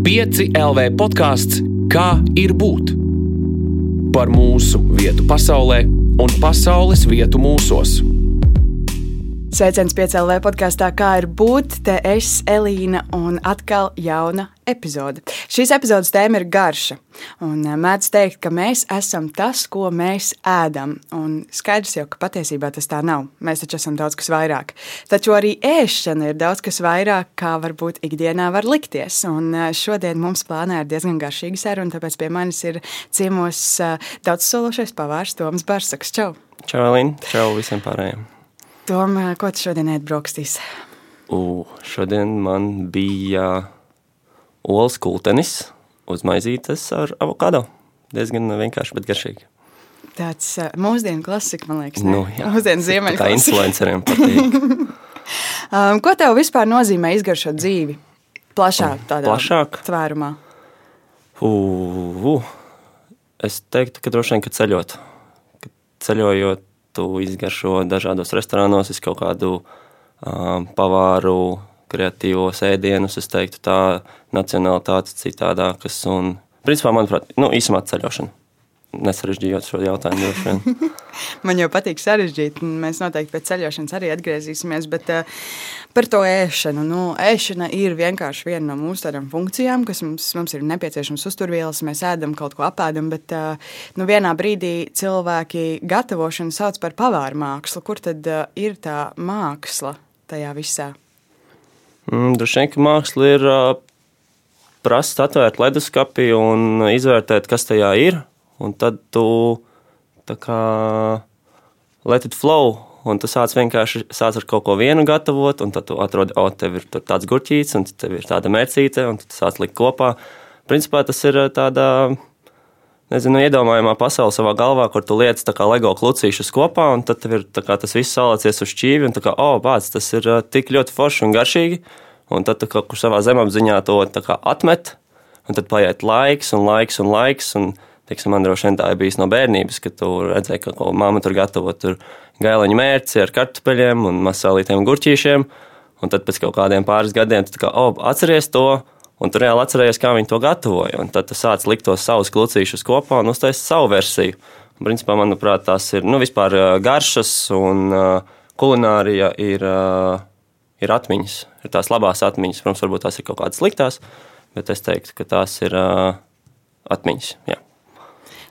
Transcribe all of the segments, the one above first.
5 LV podkāsts Kā ir būt? Par mūsu vietu pasaulē un pasaules vietu mūsos. Sveiciens piecēlē podkāstā, kā ir būt. Te es, Elīna, un atkal jauna epizode. Šīs epizodes tēma ir garša. Un eh, mēdz teikt, ka mēs esam tas, ko mēs ēdam. Un skaidrs jau, ka patiesībā tas tā nav. Mēs taču esam daudz kas vairāk. Taču arī ēšana ir daudz kas vairāk, kā varbūt ikdienā var likties. Un eh, šodien mums plānā ir diezgan garšīga saruna, tāpēc pie manis ir ciemos eh, daudz sološais pavārs Toms Barsaks. Čau! Čau, Elīna! Čau visiem pārējiem! Tom, ko tu šodien? Uh, šodien man bija olas kultenis uz maizītes ar avokado. Diezgan vienkārši, bet garšīgi. Tāds uh, mūsdienu klasika, man liekas, Nu, jā. mūsdienu ziemeļu klasika. influenceriem patīk. Um, ko tev vispār nozīmē izgaršot dzīvi? Plašā tādā Plašāk? tvērumā. Uh, uh. Es teiktu, ka droši vien, ka ceļot. Ka ceļojot, tu izgaršo dažādos restorānos, es kaut kādu um, pavāru, kreatīvos ēdienus, es teiktu, tā nacionālitāte citādākas. Un, principā, manuprāt, nu, īsumā ceļošana. Nesarežģījot šo jautājumu, vien. Man jau patīk sarežģīt, un mēs noteikti pēc ceļošanas arī atgriezīsimies. Bet uh, par to ēšanu. Nu, ēšana ir vienkārši viena no mūsu tādām funkcijām, kas mums, mums ir nepieciešams uzturvielas. Mēs ēdam kaut ko apēdam, bet uh, nu, vienā brīdī cilvēki gatavošanu sauc par pavāru mākslu. Kur tad uh, ir tā māksla tajā visā? Mm, Droši vien, ka māksla ir prasa atvērt leduskapi un izvērtēt, kas tajā ir. Un tad tu tā kā let it flow. Un tu sāc vienkārši sāc ar kaut ko vienu gatavot, un tad tu atrodi, o, tev ir tāds gurķītis, un tev ir tāda mērcīte, un tu sāc likt kopā. Principā tas ir tādā, nezinu, iedomājamā pasaule savā galvā, kur tu liec tā kā LEGO klucīšus kopā, un tad ir kā tas viss salācies uz šķīvi, un tā kā, o, bāc, tas ir ā, tik ļoti forši un garšīgi, un tad kaut kur savā zemapziņā to kā atmet, un tad paiet laiks un laiks un laiks, un, teiksim, man droši vien tā ir bijis no bērnības, ka tu redzēji, ka ko mamma tur gatavo, tur gailiņu mērci ar kartupeļiem un masālītiem gurķīšiem, un tad pēc kaut kādiem pāris gadiem tu kā, o, atceries to, un tu reāli atceries, kā viņi to gatavoja, un tad tu sāc likt tos savus klucīšus kopā un uztaisīt savu versiju. Un, principā, manuprāt, tās ir, nu, vispār garšas un kulinārija ir, ir atmiņas, ir tās labās atmiņas. Protams, varbūt tās ir kaut kādas sliktās, bet es teiktu, ka tās ir atmiņas. Jā.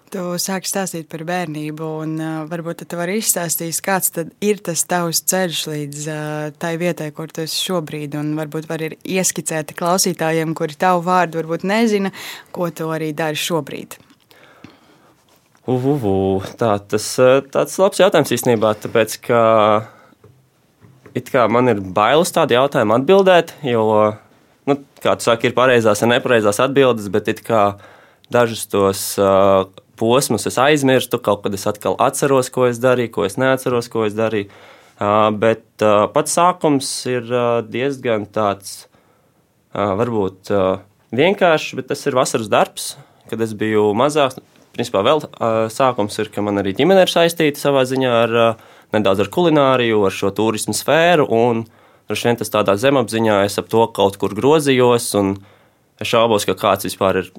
Tu sāki stāstīt par bērnību, un uh, varbūt tu vari izstāstīt, kāds ir tas tavs ceļš līdz uh, tai vietai, kur tu esi šobrīd. Un varbūt var ir ieskicēt klausītājiem, kuri tavu vārdu varbūt nezina, ko tu arī dari šobrīd. Uhu, tā, tas ir tāds labs jautājums īstenībā, tāpēc ka it kā man ir bailes tādu jautājumu atbildēt, jo, nu, kā tu saki, ir pareizās un nepareizās atbildes, bet it kā dažus tos uh, posmus es aizmirstu, kaut kad es atkal atceros, ko es darīju, ko es neatceros, ko es darīju. Bet pats sākums ir diezgan tāds, varbūt vienkāršs, bet tas ir vasaras darbs, kad es biju mazāks. Principā vēl sākums ir, ka man arī ģimene ir saistīta savā ziņā ar nedaudz ar kulināriju, ar šo turismu sfēru. Un droši vien tas tādā zemapziņā es ap to kaut kur grozījos. Es šaubos, ka kāds vispār ir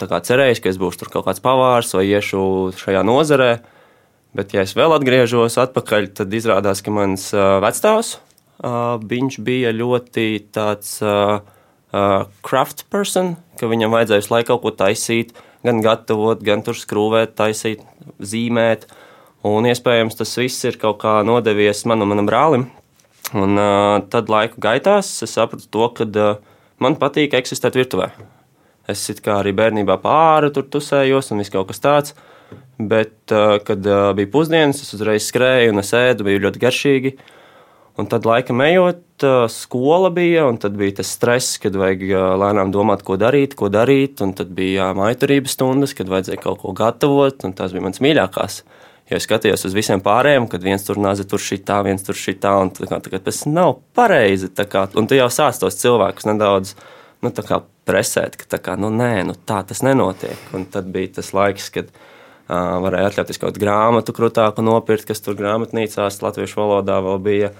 cerējis, ka es būšu tur kaut kāds pavārs vai iešu šajā nozarē. Bet, ja es vēl atgriežos atpakaļ, tad izrādās, ka mans uh, vecstāvs uh, viņš bija ļoti tāds uh, craft person, ka viņam vajadzēja visu laiku kaut ko taisīt, gan gatavot, gan tur skrūvēt, taisīt, zīmēt. Un iespējams tas viss ir kaut kā nodevies manam, manam brālim. Un uh, tad laika gaitās es sapratu to, ka uh, man patīk eksistēt virtuvē. Es kā arī bērnībā pāri tur tusējos un viss kaut kas tāds. Bet, uh, kad uh, bija pusdienas, es uzreiz skrēju un es ēdu, bija ļoti garšīgi. Un tad, laikam, ejot, uh, skola bija, un tad bija tas stress, kad vajag lēnām domāt, ko darīt, ko darīt. Un tad bija maiturības stundas, kad vajadzēja kaut ko gatavot, un tās bija mans mīļākās. Jo es skatījos uz visiem pārējiem, kad viens tur nāca tur šitā, viens tur šitā, un tā kā, tā kā tas nav pareizi. tā Kā, un tu jau sāc tos cilvēkus nedaudz nu, tā presēt, ka tā, kā, nu, nē, nu, tā tas nenotiek. Un tad bija tas laiks, kad uh, varēja atļauties kaut kādu grāmatu krūtāku nopirkt, kas tur grāmatnīcās latviešu valodā vēl bija.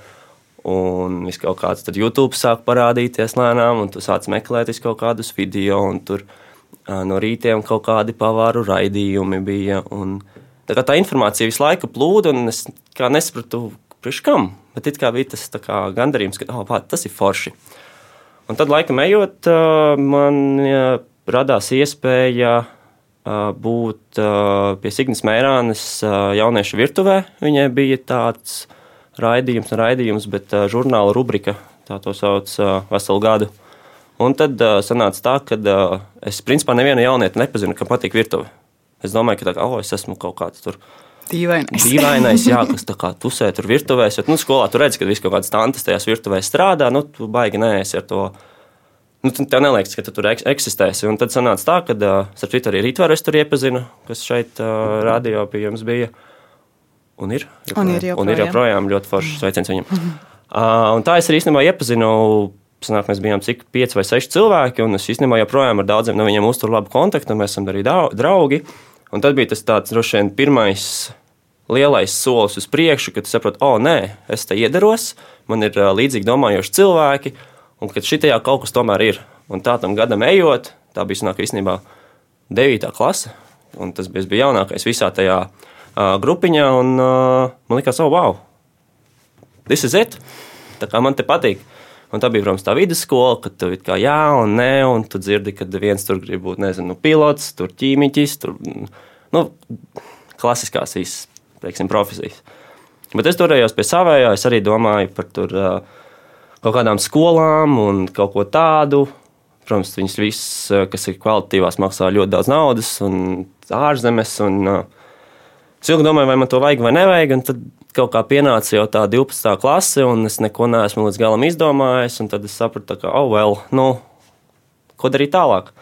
Un viss kaut kāds tad YouTube sāk parādīties lēnām, un tu sāc meklēt kaut kādus video, un tur uh, no rītiem kaut kādi pavāru raidījumi bija. Un, tā, tā informācija visu laiku plūda, un es nesapratu, priekš kam. Bet it kā bija tas kā, gandarījums, ka oh, pā, tas ir forši. Un tad, laikam ejot, man radās iespēja būt pie Signas Mērānes jauniešu virtuvē. Viņai bija tāds raidījums, raidījums, bet žurnāla rubrika, tā to sauc, veselu gadu. Un tad sanāca tā, ka es principā nevienu jaunieti nepazinu, kam patīk virtuve. Es domāju, ka tā, oh, es esmu kaut kāds tur. Dīvainais. Dīvainais, jā, kas tā kā tusē tur virtuvēs. Jo, nu, skolā tur redz, ka viss kaut kādas tantes tajās virtuvēs strādā, nu, tu baigi neesi ar to. Nu, tev neliekas, ka tu tur eksistēsi. Un tad sanāca tā, ka, uh, starp citu, arī Rītvaru es tur iepazinu, kas šeit uh, radio pie jums bija. Uh, Un ir, joprojām, un ir joprojām, un ir joprojām ļoti foršs sveiciens viņam. Uh, tā es arī īstenībā iepazinu. Sanāk, mēs bijām cik pieci vai seši cilvēki, un es īstenībā joprojām ar daudziem no viņiem uzturu labu kontaktu. Mēs esam arī draugi. Un tad bija tas tāds droši vien pirmais lielais solis uz priekšu, kad saprotu, o, oh, nē, es te iedaros, man ir uh, līdzīgi domājoši cilvēki, un ka šitajā kaut kas tomēr ir. Un tā tam gadam ejot, tā bija sanāk, īstenībā 9. klase, un tas bija, bija jaunākais visā tajā grupiņā, un man liekas, oh, wow, this is it. Tā kā man te patīk. Un tā bija, protams, tā vidusskola, kad tu kā jā un nē, un tu dzirdi, ka viens tur grib būt, nezinu, pilots, tur ķīmiķis, tur, nu, klasiskās īstas, teiksim, profesijas. Bet es turējos pie savējā, es arī domāju par tur kaut kādām skolām un kaut ko tādu. Protams, viņas visas, kas ir kvalitatīvās, maksā ļoti daudz naudas un ārzemes, un uh, Es ilgi domāju, vai man to vajag vai nevajag, tad kaut kā pienāca jau tā 12. klase, un es neko neesmu līdz galam izdomājis. Tad es sapratu, ka, oh, well, nu, ko darīt tālāk.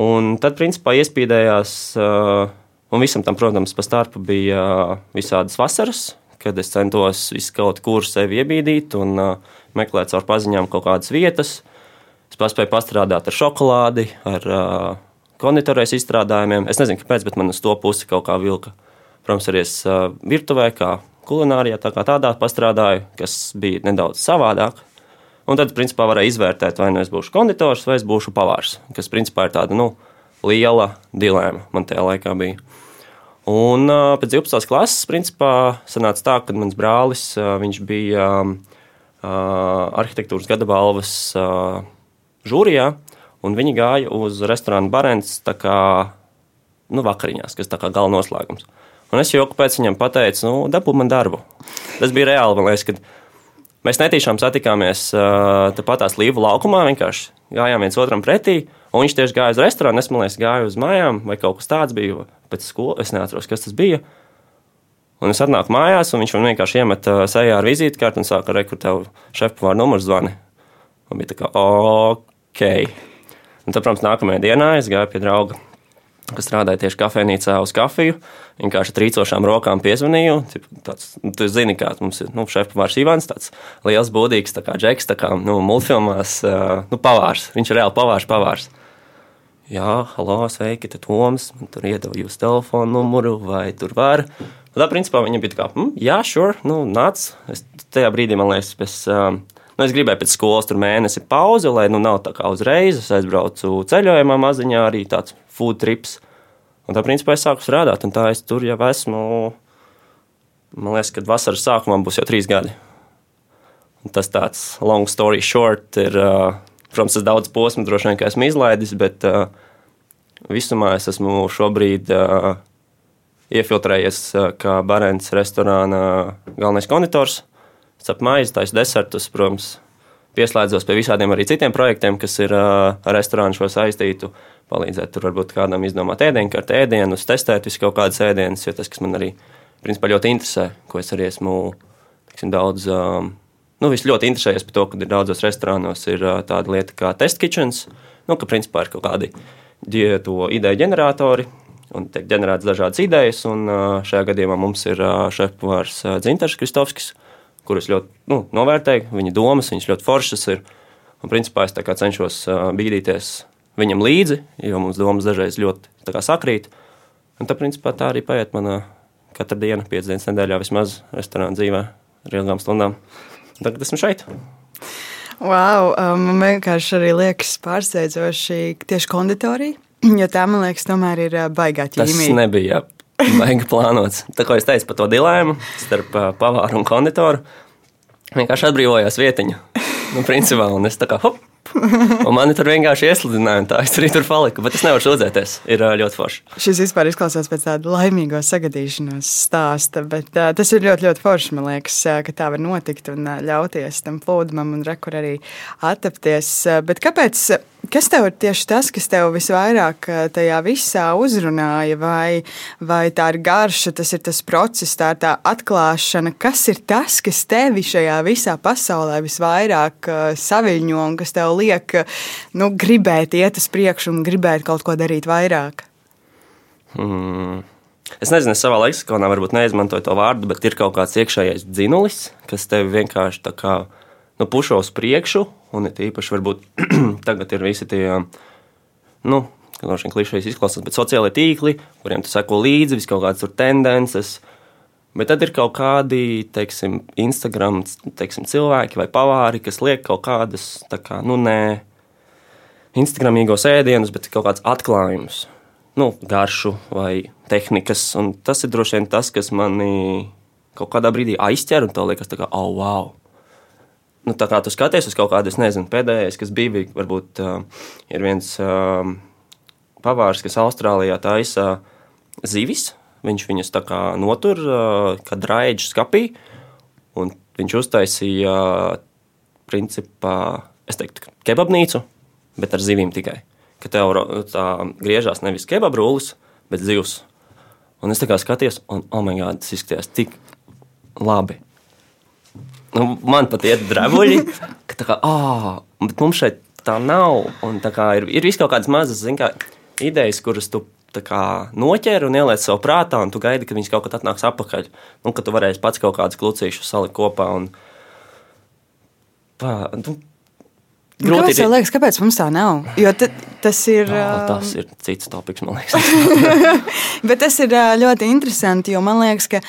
Un tad, principā, iespīdējās, uh, un visam tam, protams, pa starpu bija uh, visādas vasaras, kad es centos visu kaut kur sevi iebīdīt un uh, meklēt caur paziņām kaut kādas vietas. Es paspēju pastrādāt ar šokolādi, ar konditorijas izstrādājumiem. Es nezinu, kāpēc, bet man uz to pusi kaut kā vilka. Protams, arī es virtuvē, kā kulinārijā, tā kā tādā pastrādāju, kas bija nedaudz savādāk. Un tad, principā, varēja izvērtēt, vai nu es būšu konditors vai es būšu pavārs, kas, principā, ir tāda nu, liela dilēma man tajā laikā bija. Un pēc 12. klases, principā, sanāca tā, ka mans brālis, viņš bija arhitektūras gada balvas žūrijā, un viņi gāja uz restorānu Barents tā kā nu, vakariņās, kas tā kā gala noslēgums. Un es joku pēc viņam pateicu, nu, dabū man darbu. Tas bija reāli, man liekas, kad mēs netīšām satikāmies tepatās Līvu laukumā, vienkārši gājām viens otram pretī. Un viņš tieši gāja uz restorānu, es domāju, gāju uz mājām, vai kaut kas tāds bija pēc skolas. Es neatceros, kas tas bija. Un es atnāku mājās, un viņš man vienkārši iemet sejā ar vizītkārti un sāka rekrutēt šefpavāra numuru zvani. Man bija tā kā, ok. Un tad, protams, nākamajā dienā es gāju pie drauga kas strādāja tieši kafejnīcā uz kafiju. Vienkārši trīcošām rokām piezvanīju. Tāds, nu, tu zini, kā mums ir nu, šefpavārs Ivans, tāds liels, būdīgs, tā kā džeks, tā kā nu, multfilmās, nu, pavārs. Viņš ir reāli pavārs, pavārs. Jā, halo, sveiki, te Toms, man tur iedeva jūsu telefonu numuru, vai tur var. Tā principā viņa bija tā kā, hm, jā, sure, nu, nāc. Es tajā brīdī, man liekas, pēc, nu, es gribēju pēc skolas tur mēnesi pauzi, lai, nu, nav tā kā uzreiz. Es aizbraucu ceļojumā maziņā, arī tāds food trips. Un tā principā es sāku strādāt, un tā es tur jau esmu. Man liekas, ka vasaras sākumā būs jau trīs gadi. Un tas tāds long story short ir, protams, tas daudz posmu droši vien, esmu izlaidis, bet uh, visumā es esmu šobrīd uh, iefiltrējies uh, kā Barents restorāna galvenais konditors. Es ap maizi taisu desertus, protams, pieslēdzos pie visādiem arī citiem projektiem, kas ir ar restorānu šo saistītu. Palīdzēt tur varbūt kādam izdomāt ēdienkarti, ēdienus, testēt visu kaut kādas ēdienas, jo tas, kas man arī principā ļoti interesē, ko es arī esmu tiksim, daudz. Nu, Viss ļoti interesējas par to, ka daudzos restorānos ir tāda lieta kā test kitchens, nu, ka principā ir kaut kādi to ideju ģeneratori, un tiek ģenerētas dažādas idejas. Un, šajā gadījumā mums ir šefpavārs Dzintars Kristovskis, kurus ļoti nu, novērtēju. Viņa domas, viņas ļoti foršas ir. Un, principā, es cenšos bīdīties viņam līdzi, jo mums domas dažreiz ļoti sakrīt. Un tā, principā, tā arī paiet mana katra diena, piecas dienas nedēļā, vismaz restorāna dzīvē ar ilgām stundām. tagad esmu šeit. Wow, man vienkārši arī liekas pārsteidzoši tieši konditorija, jo tā, man liekas, tomēr ir baigā Tas ķīmija. nebija baigi plānots. Tā kā es teicu par to dilēmu starp ā, pavāru un konditoru, vienkārši atbrīvojās vietiņa. Nu, principā, un es tā kā hop, un mani tur vienkārši iesludināja, un tā es arī tur paliku. Bet es nevaru sūdzēties, ir ā, ļoti forši. Šis vispār izklausās pēc tāda laimīga sagadīšanās stāsta, bet uh, tas ir ļoti, ļoti forši. Man liekas, uh, ka tā var notikt un uh, ļauties tam plūdumam un rekur arī attapties. Uh, bet kāpēc? Kas tev ir tieši tas, kas tev visvairāk uh, tajā visā uzrunāja? Vai, vai tā ir garša, tas ir tas process, tā ir tā atklāšana? Kas ir tas, kas tevi šajā visā pasaulē visvairāk uh, saviņo un kas tev liek uh, nu, gribēt iet uz priekšu un gribēt kaut ko darīt vairāk? Mm. Es nezinu, savā leksikonā varbūt neizmantoju to vārdu, bet ir kaut kāds iekšējais dzinulis, kas tev vienkārši tā kā nu, pušo uz priekšu. Un it īpaši varbūt tagad ir visi tie, nu, no šiem klišejiem izklausās, bet sociālie tīkli, kuriem tu seko līdzi, vis kaut kādas tur tendences. Bet tad ir kaut kādi, teiksim, Instagram teiksim, cilvēki vai pavāri, kas liek kaut kādas, kā, nu, nē, Instagramīgos ēdienus, bet kaut kāds atklājums, nu, garšu vai tehnikas. Un tas ir droši vien tas, kas manī kaut kādā brīdī aizķer un tā liekas, tā kā, oh, wow! Nu, tā kā tu skaties uz kaut kādu, es nezinu, pēdējais, kas bija, bija varbūt uh, ir viens uh, pavārs, kas Austrālijā taisa zivis. Viņš viņas tā kā notur, uh, kad raidžu skapī, un viņš uztaisīja, principā, es teiktu, kebabnīcu, bet ar zivīm tikai. Ka tev tā griežās nevis kebabrūlis, bet zivs. Un es tā kā skatījos, un, oh, my God, tas izskatījās tik labi. Nu, man pat ir drebuļi, ka tā kā, ah, bet mums šeit tā nav. Un tā kā ir, ir vis kaut kādas mazas, zin kā, idejas, kuras tu kā noķer un ieliec savā prātā, un tu gaidi, ka viņas kaut kad atnāks atpakaļ. Nu, ka tu varēsi pats kaut kādus klucīšus salikt kopā. Un, pā, nu, Nu, Kāpēc tev liekas, kāpēc mums tā nav? Jo ta, tas ir. Jā, ā, tas ir cits topiks, man liekas. Bet tas ir ā, ļoti interesanti, jo man liekas, ka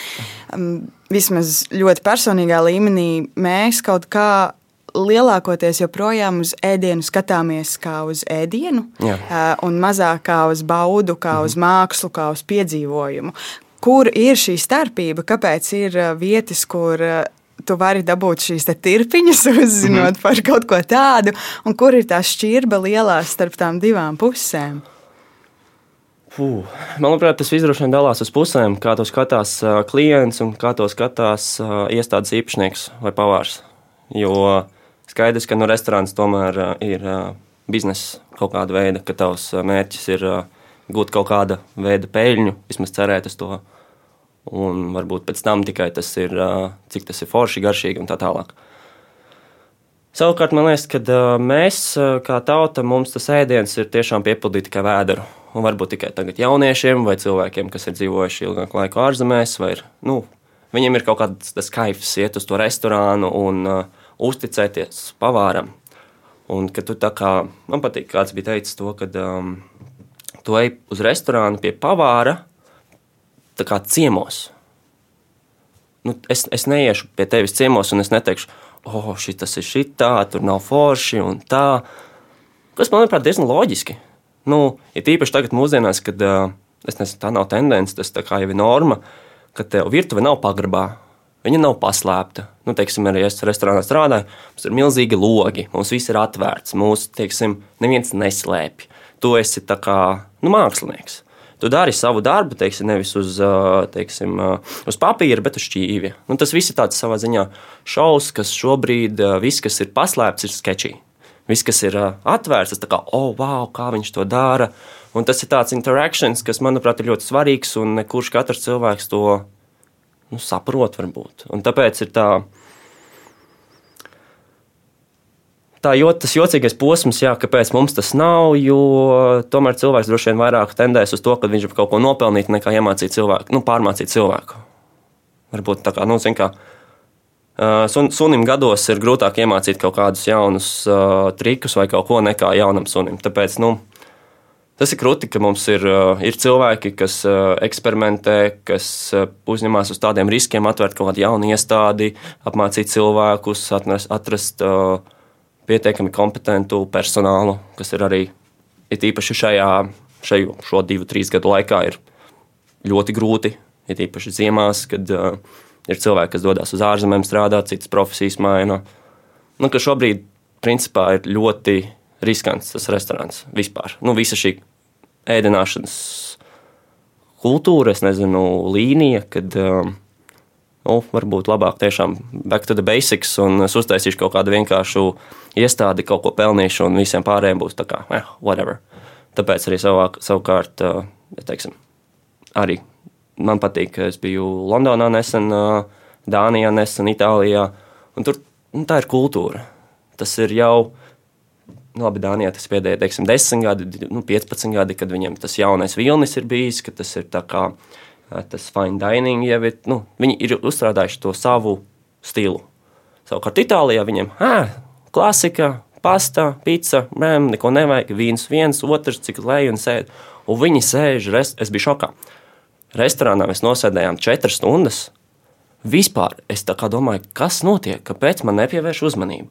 um, vismaz ļoti personīgā līmenī mēs kaut kā lielākoties joprojām uz ēdienu skatāmies kā uz ēdienu, Jā. un mazāk kā uz baudu, kā uz mākslu, kā uz piedzīvojumu. Kur ir šī starpība? Kāpēc ir vietas, kur tu vari dabūt šīs tirpiņas, uzzinot par kaut ko tādu, un kur ir tā šķirba lielā starp tām divām pusēm? Puh. Manuprāt, tas viss droši vien dalās uz pusēm, kā to skatās klients un kā to skatās iestādes īpašnieks vai pavārs. Jo skaidrs, ka nu, restorāns tomēr ir biznesa kaut kāda veida, ka tavs mērķis ir gūt kaut kāda veida peļņu, vismaz cerēt uz to. Un varbūt pēc tam tikai tas ir, cik tas ir forši, garšīgi un tā tālāk. Savukārt, man liekas, ka mēs, kā tauta, mums tas ēdiens ir tiešām piepildīts kā vēdera. Un varbūt tikai tagad jauniešiem vai cilvēkiem, kas ir dzīvojuši ilgāku laiku ārzemēs, vai ir, nu, viņiem ir kaut kāds tas kaifs iet uz to restorānu un uh, uzticēties pavāram. Un tu kā, man patīk, kāds bija teicis to, ka um, tu ej uz restorānu pie pavāra, tā kā ciemos. Nu, es, es neiešu pie tevis ciemos, un es neteikšu, oh, šis ir šitā, tur nav forši un tā. Kas man liekas diezgan loģiski. Nu, ir tīpaši tagad, mūsdienās, kad nezinu, tā nav tendence, tas jau ir norma, ka tev virtuve nav pagrabā. Viņa nav paslēpta. Nu, teiksim, arī es restorānā strādāju, mums ir milzīgi logi, mums viss ir atvērts, mūsu, teiksim, neviens neslēpj. Tu esi kā nu, mākslinieks. Tu dari savu darbu, teiksim, nevis uz, teiksim, uz papīra, bet uz šķīvja. Nu, tas viss ir tāds savā ziņā šausmas, kas šobrīd, viss, kas ir paslēpts, ir sketčī. Viss, kas ir atvērts, tas kā, oh, wow, kā viņš to dara. Un tas ir tāds interakcijas, kas, manuprāt, ir ļoti svarīgs, un kurš katrs cilvēks to nu, saprot, varbūt. Un tāpēc ir tā. Tā jo, tas jocīgais posms, jā, kāpēc mums tas nav, jo tomēr cilvēks droši vien vairāk tendēs uz to, ka viņš ir kaut ko nopelnīt, nekā iemācīt cilvēku, nu, pārmācīt cilvēku. Varbūt tā kā, nu, zin kā, uh, sun, sunim gados ir grūtāk iemācīt kaut kādus jaunus uh, trikus vai kaut ko nekā jaunam sunim. Tāpēc, nu, Tas ir krūti, ka mums ir, uh, ir cilvēki, kas uh, eksperimentē, kas uh, uzņemas uz tādiem riskiem, atvērt kaut kādu jaunu iestādi, apmācīt cilvēkus, atrast, atrast uh, pietiekami kompetentu personālu, kas ir arī ir īpaši šajā, šajo, šo divu, trīs gadu laikā ir ļoti grūti. Ir īpaši ziemās, kad uh, ir cilvēki, kas dodas uz ārzemēm strādāt, citas profesijas maina. Nu, šobrīd, principā, ir ļoti riskants tas restorāns vispār. Nu, visa šī ēdināšanas kultūra, nezinu, līnija, kad um, nu, varbūt labāk tiešām back to the basics un es uztaisīšu kaut kādu vienkāršu iestādi, kaut ko pelnīšu un visiem pārējiem būs tā kā, eh, whatever. Tāpēc arī savā, savukārt, uh, teiksim, arī man patīk, ka es biju Londonā nesen, Dānijā nesen, Itālijā, un tur nu, tā ir kultūra. Tas ir jau nu, labi, Dānijā tas pēdējie teiksim, 10 gadi, nu, 15 gadi, kad viņiem tas jaunais vilnis ir bijis, ka tas ir kā tas fine dining jau ir. Nu, viņi ir uzstrādājuši to savu stilu. Savukārt Itālijā viņiem klasika, pasta, pizza, mēm, neko nevajag. Viens, viens, otrs, cik lej un sēž. Un viņi sēž, es biju šokā. Restorānā mēs nosēdējām četras stundas. Vispār es domāju, kas notiek, kāpēc man nepievērš uzmanību,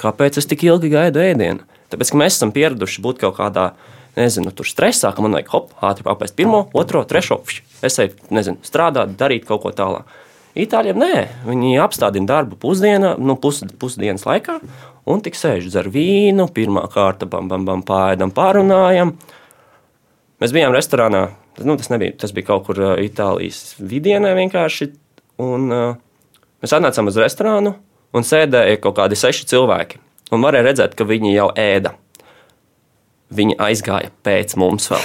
kāpēc es tik ilgi gaidu ēdienu. Tāpēc, mēs esam pieraduši būt kaut kādā, nezinu, tur stresā, ka man vajag hop, ātri apēst pirmo, otro, trešo, es eju, nezinu, strādāt, darīt kaut ko tālāk. Itāļiem nē, viņi apstādina darbu pusdienā, nu, pus, pusdienas laikā, un tik sēž ar vīnu, pirmā kārta, bam, bam, bam, pāēdam, pārunājam. Mēs bijām restorānā, nu, tas, nebija, tas bija kaut kur Itālijas vidienē vienkārši, un uh, mēs atnācām uz restorānu, un sēdēja kaut kādi seši cilvēki un varēja redzēt, ka viņi jau ēda. Viņi aizgāja pēc mums vēl.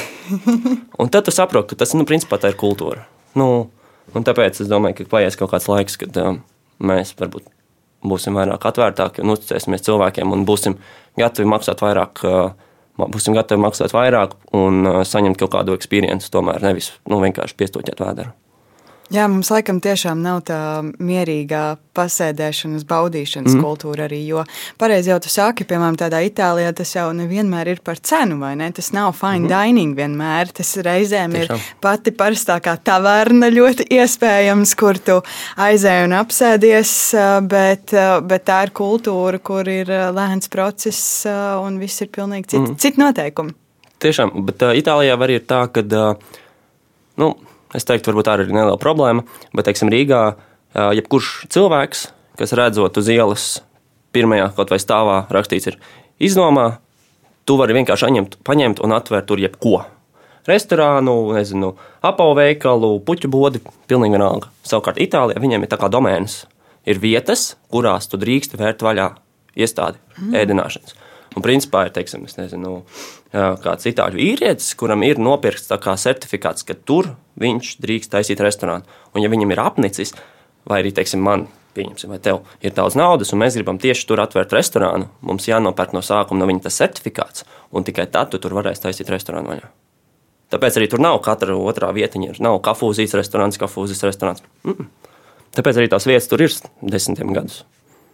Un tad tu saproti, ka tas nu, principā, ir kultūra. Nu, tāpēc es domāju, ka paies kaut kāds laiks, kad um, mēs varbūt būsim vairāk atvērtāki un uzticēsimies cilvēkiem un būsim gatavi maksāt vairāk. Uh, Būsim gatavi maksāt vairāk un uh, saņemt kaut kādu pieredzi, tomēr nevis nu, vienkārši piestoķēt vēdru. Jā, mums laikam tiešām nav tā mierīgā pasēdēšanas, baudīšanas mm. kultūra arī. Jo pareizi jau tu saki, piemēram, tādā Itālijā tas jau nevienmēr ir par cenu, vai ne? Tas nav fine mm. dining vienmēr. Tas reizēm tiešām. ir pati parastākā taverna ļoti iespējams, kur tu aizēji un apsēdies, bet, bet tā ir kultūra, kur ir lēns process un viss ir pilnīgi citi, mm. citi noteikumi. Tiešām, bet uh, Itālijā arī ir tā, ka. Uh, nu, Es teiktu, varbūt tā ir neliela problēma, bet, teiksim, Rīgā jebkurš cilvēks, kas redzot uz ielas, pirmajā kaut vai stāvā rakstīts, ir iznomā, tu vari vienkārši aņemt, paņemt un atvērt tur jebko. Restorānu, nezinu, apavveikalu, puķu bodi, pilnīgi vienalga. Savukārt Itālijā viņiem ir tā kā domēnas. Ir vietas, kurās tu drīkst vērt vaļā iestādi mm. ēdināšanas. Un principā ir, teiksim, nezinu, kāds itāļu vīrietis, kuram ir nopirkts certifikāts, ka tur viņš drīkst taisīt restorānu. Un, ja viņam ir apnicis, vai arī, teiksim, man, vai tev ir daudz naudas, un mēs gribam tieši tur atvērt restorānu, mums jānopērk no sākuma no viņa tas certifikāts, un tikai tad tu tur varēsi taisīt restorānu vaļā. Tāpēc arī tur nav katra otrā vietiņa. Nav kafūzijas restorāns, kafūzijas restorāns. -mm. Tāpēc arī tās vietas tur ir desmitiem gadus.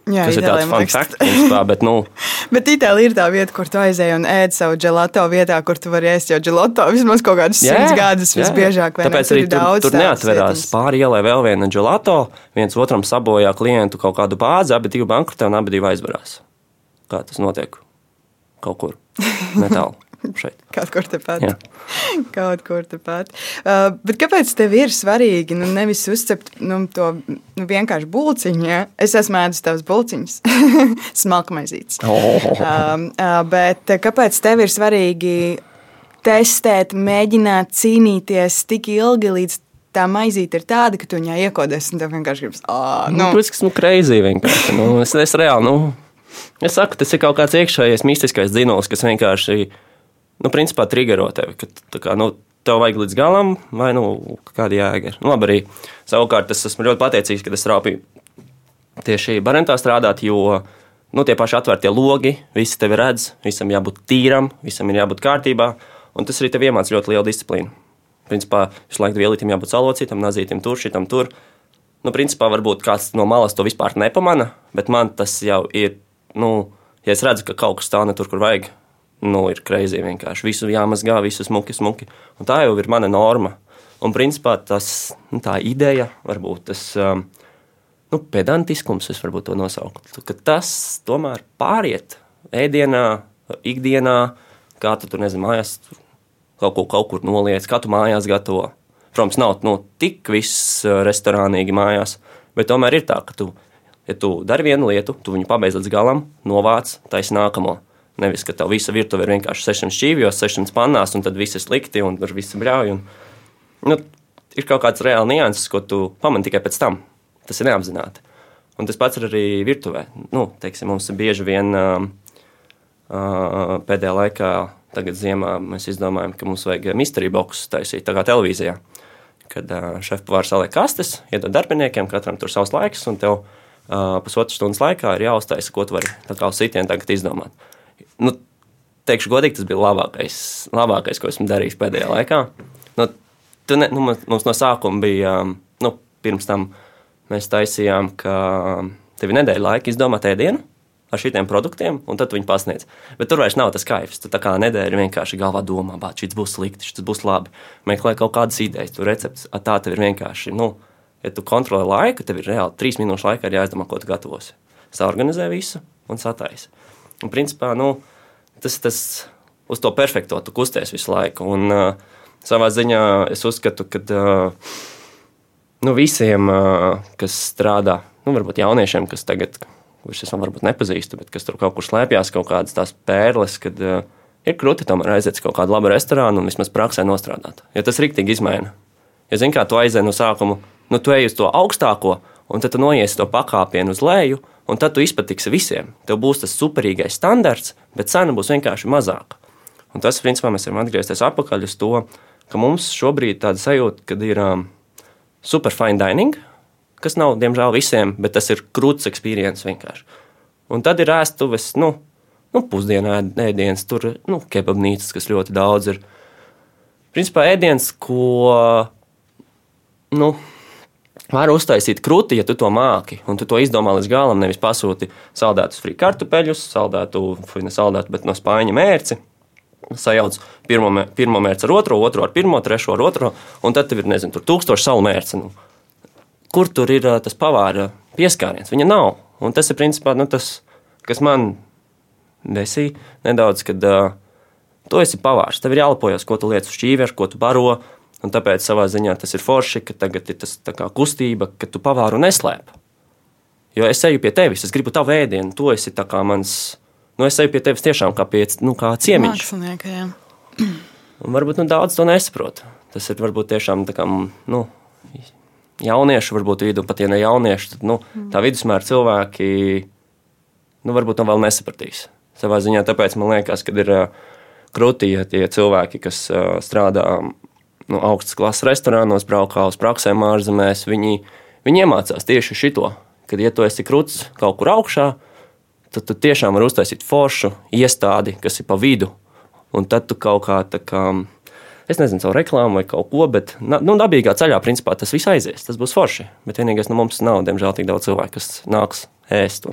Jā, tas ir tāds fun fact, principā, bet, nu. bet Itālijā ir tā vieta, kur tu aizēji un ēd savu gelato vietā, kur tu vari ēst jau gelato vismaz kaut kādus simts gadus visbiežāk. Tāpēc arī tur, daudz tur neatverās pāri ielai vēl viena gelato, viens otram sabojā klientu kaut kādu bāzi, abi divi bankrotē un abi divi aizvarās. Kā tas notiek? Kaut kur netālu šeit. Kaut kur tepat. Jā. Kaut kur tepat. Uh, bet kāpēc tev ir svarīgi nu, nevis uzcept nu, to nu, vienkārši būciņu? Ja? Es esmu ēdis tavs būciņus, smalkmaizīts. Oh. Um, uh, bet kāpēc tev ir svarīgi testēt, mēģināt cīnīties tik ilgi līdz tā maizīte ir tāda, ka tu viņā iekodies, un tev vienkārši gribas, nu, nu, nu kreizī vienkārši. Nu, es, es reāli, nu, es saku, tas ir kaut kāds iekšējais mistiskais dzinols, kas vienkārši nu, principā triggero tevi. Ka, kā, nu, tev vajag līdz galam, vai nu, kāda jēga ir. Nu, labi, arī savukārt es esmu ļoti pateicīgs, ka es rāpīju tieši barentā strādāt, jo nu, tie paši atvērtie logi, visi tevi redz, visam jābūt tīram, visam ir jābūt kārtībā, un tas arī tev iemācīja ļoti lielu disciplīnu. Principā visu laiku vielītam jābūt salocītam, nazītam tur, šitam tur. Nu, principā varbūt kāds no malas to vispār nepamana, bet man tas jau ir, nu, ja es redzu, ka kaut kas tā ne tur, kur vajag, nu, ir kreizī vienkārši. Visu jāmazgā, visu smuki, smuki. Un tā jau ir mana norma. Un principā tas, nu, tā ideja, varbūt tas um, nu, pedantiskums, es varbūt to nosauktu, ka tas tomēr pāriet ēdienā, ikdienā, kā tu tur nezini, mājās kaut ko kaut kur noliec, kā tu mājās gatavo. Protams, nav nu, tik viss uh, restorānīgi mājās, bet tomēr ir tā, ka tu, ja tu dari vienu lietu, tu viņu pabeidz līdz galam, novāc, taisi nākamo. Nevis, ka tev visa virtuve ir vienkārši 600 šķīvjos, 600 pannās, un tad viss ir slikti, un tur viss bļauj. Un, nu, ir kaut kāds reāls nianses, ko tu pamani tikai pēc tam. Tas ir neapzināti. Un tas pats ir arī virtuvē. Nu, teiksim, mums bieži vien uh, uh, pēdējā laikā, tagad ziemā, mēs izdomājam, ka mums vajag mystery boxus taisīt, tā kā televīzijā. Kad uh, šefpavārs saliek kastes, iedod darbiniekiem, katram tur savs laiks, un tev uh, pusotras stundas laikā ir jāuztaisa, ko tu vari tā kā uz sitienu tagad izdomāt nu, teikšu, godīgi, tas bija labākais, labākais ko esmu darījis pēdējā laikā. Nu, ne, nu, mums no sākuma bija, um, nu, pirms tam mēs taisījām, ka tev ir nedēļa laika izdomāt ēdienu ar šiem produktiem, un tad viņi pasniedz. Bet tur vairs nav tas kaifs. Tu tā kā nedēļa vienkārši galvā domā, ka šis būs slikti, šis būs labi. Meklē kaut kādas idejas, tu recepts. Tā tev ir vienkārši, nu, ja tu kontrolē laiku, tev ir reāli trīs minūšu laikā jāizdomā, ko tu gatavosi. Saorganizē visu un sataisi. Un, principā, nu, tas, tas uz to perfekto tu kusties visu laiku. Un, uh, savā ziņā es uzskatu, ka uh, nu, visiem, uh, kas strādā, nu, varbūt jauniešiem, kas tagad, kurus es varbūt nepazīstu, bet kas tur kaut kur slēpjas, kaut kādas tās pērles, kad uh, ir grūti tomēr aiziet uz kaut kādu labu restorānu un vismaz praksē nostrādāt. Jo tas rīktīgi izmaina. Ja zini, kā tu aizēji no sākuma, nu, tu ej uz to augstāko, un tad tu noiesi to pakāpienu uz leju, un tad tu izpatiksi visiem. Tev būs tas superīgais standarts, bet cena būs vienkārši mazāka. Un tas, principā, mēs varam atgriezties atpakaļ uz to, ka mums šobrīd ir tāda sajūta, ka ir um, super fine dining, kas nav, diemžēl, visiem, bet tas ir krūts experience vienkārši. Un tad ir ēstuves, nu, nu pusdienā ēdienas, tur nu, kebabnīcas, kas ļoti daudz ir. Principā ēdiens, ko, nu, Var uztaisīt krūti, ja tu to māki, un tu to izdomā līdz galam. Nevis pasūti saldētus frī kartupeļus, saldētu, ne saldētu, bet no spāņa mērci. Sajauc pirmo, pirmo mērci ar otro, otro ar pirmo, trešo ar otro, un tad tev ir, nezinu, tur tūkstoši savu mērci. Nu, kur tur ir tas pavāra pieskāriens? Viņa nav. Un tas ir principā nu, tas, kas man desīja nedaudz, kad uh, tu esi pavārs. Tev ir jālepojas, ko tu liec uz šķīviešu, ko tu baro Un tāpēc savā ziņā tas ir forši, ka tagad ir tas kustība, ka tu pavāru neslēp. Jo es eju pie tevis, es gribu tavu ēdienu, tu esi mans. Nu, es eju pie tevis tiešām kā, pie, nu, kā ciemiņš. Un varbūt nu, daudz to nesaprot. Tas ir varbūt tiešām tā kā, nu, jaunieši, varbūt vidū pat ja ne jaunieši, tad nu, mm. tā vidusmēra cilvēki nu, varbūt to vēl nesapratīs. Savā ziņā tāpēc man liekas, ka ir krūtī ja tie cilvēki, kas strādā nu, augstas klases restorānos, braukā uz praksēm ārzemēs, viņi, viņi iemācās tieši šito. Kad, ja tu esi krūts kaut kur augšā, tad tu tiešām vari uztaisīt foršu iestādi, kas ir pa vidu. Un tad tu kaut kā tā kā, es nezinu, caur reklāmu vai kaut ko, bet nu, dabīgā ceļā principā tas viss aizies. Tas būs forši. Bet vienīgais, nu, mums nav, diemžēl, tik daudz cilvēku, kas nāks ēst.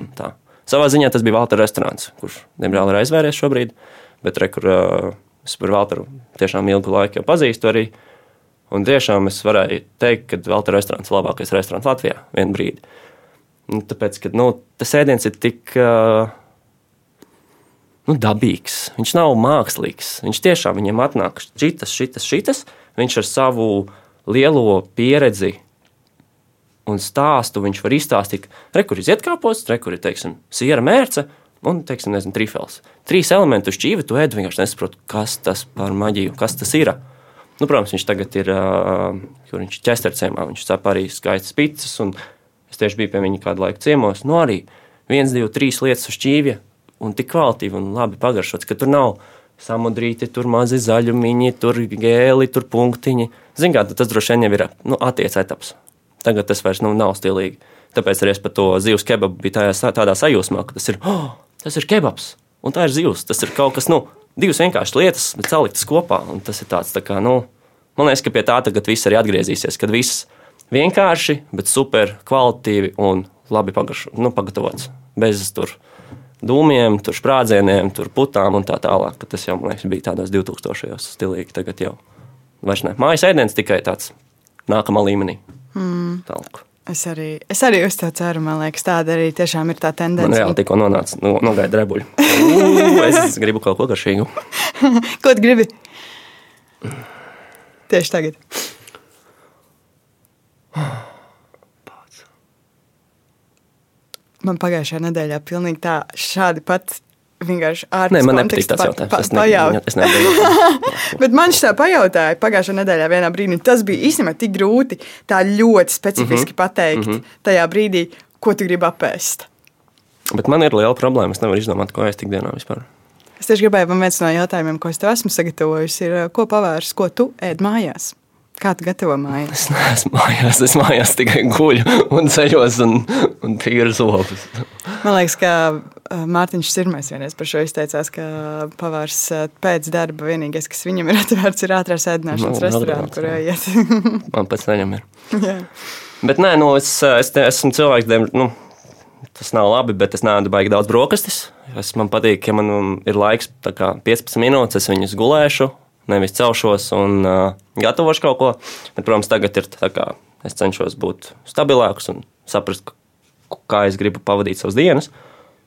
Savā ziņā tas bija Valtra restorāns, kurš, diemžēl, ir aizvēries šobrīd. Bet re, kur, uh, Es par Valteru tiešām ilgu laiku jau pazīstu arī. Un tiešām es varēju teikt, ka Valtera restorāns ir labākais restorāns Latvijā vienā brīdī. Un tāpēc, ka nu, tas ēdiens ir tik uh, nu, dabīgs, viņš nav mākslīgs. Viņš tiešām viņam atnāk šitas, šitas, šitas. Viņš ar savu lielo pieredzi un stāstu viņš var izstāstīt, re, kur ir zietkāpos, re, kur ir, teiksim, siera mērce un, teiksim, nezinu, trifels. Trīs elementu šķīvi, tu ēd, vienkārši nesaproti, kas tas par maģiju, kas tas ir. Nu, protams, viņš tagad ir, kur viņš ir ķestercēmā, viņš cep arī skaistas pizzas, un es tieši biju pie viņa kādu laiku ciemos. Nu, arī viens, divi, trīs lietas uz šķīvja, un tik kvalitīvi un labi pagaršots, ka tur nav samudrīti, tur mazi zaļumiņi, tur gēli, tur punktiņi. Ziniet, tas droši vien jau ir nu, attiects etaps. Tagad tas vairs nu, nav stilīgi. Tāpēc arī es par to zivs kebabu biju tādā, tādā sajūsmā, ka tas ir, oh, tas ir kebabs, un tā ir zivs. Tas ir kaut kas, nu, divas vienkāršas lietas, bet saliktas kopā. Tas ir tāds, tā kā, nu, man liekas, ka pie tā tagad viss arī atgriezīsies, kad viss vienkārši, bet super kvalitīvi un labi pagaršo, nu, pagatavots. Bez tur dūmiem, tur sprādzieniem, tur putām un tā tālāk. Tas jau, man liekas, bija tādos 2000. stilīgi. Tagad jau vairs ne. Mājas ēdiens tikai tāds nākamā līmenī. Mm. Talku. Es arī, es arī uz to ceru. Man liekas, tāda arī tiešām ir tā tendence. Man reāli tikko nonāca, no, nogaida rebuļu. Uu, es gribu kaut ko garšīgu. Ko tu gribi? Tieši tagad. Man pagājušajā nedēļā pilnīgi tā, šādi pat vienkārši ārpus Nē, man nepatīk konteksta tāds pa- jautājums. pa- Es ne- pajaut. es nevaru. Bet man šī tā pajautāja pagājušajā nedēļā vienā brīdī. Tas bija īstenībā tik grūti tā ļoti specifiski mm -hmm. pateikt mm -hmm. tajā brīdī, ko tu gribi apēst. Bet man ir liela problēma. Es nevaru izdomāt, ko ēst ikdienā vispār. Es tieši gribēju, man viens no jautājumiem, ko es tev esmu sagatavojis, ir, ko pavārs, ko tu ēd mājās? Kā tu gatavo mājās? Es neesmu mājās, es mājās tikai guļu un ceļos un, un tīru zobus. Man liekas, ka uh, Mārtiņš Sirmais vienreiz par šo izteicās, ka pavārs uh, pēc darba vienīgais, kas viņam ir atvērts, ir ātrās ēdināšanas Nu, restorāns, atvērts, kur jā. iet. Man pēc tam ir. Jā. Bet nē, nu, es, es te, esmu cilvēks, diem, nu, tas nav labi, bet es neēdu baigi daudz brokastis. Es, man patīk, ja man um, ir laiks, tā kā 15 minūtes, es viņus gulēšu, nevis celšos un uh, gatavošu kaut ko. Bet, protams, tagad ir tā kā es cenšos būt stabilāks un saprast, kā es gribu pavadīt savas dienas.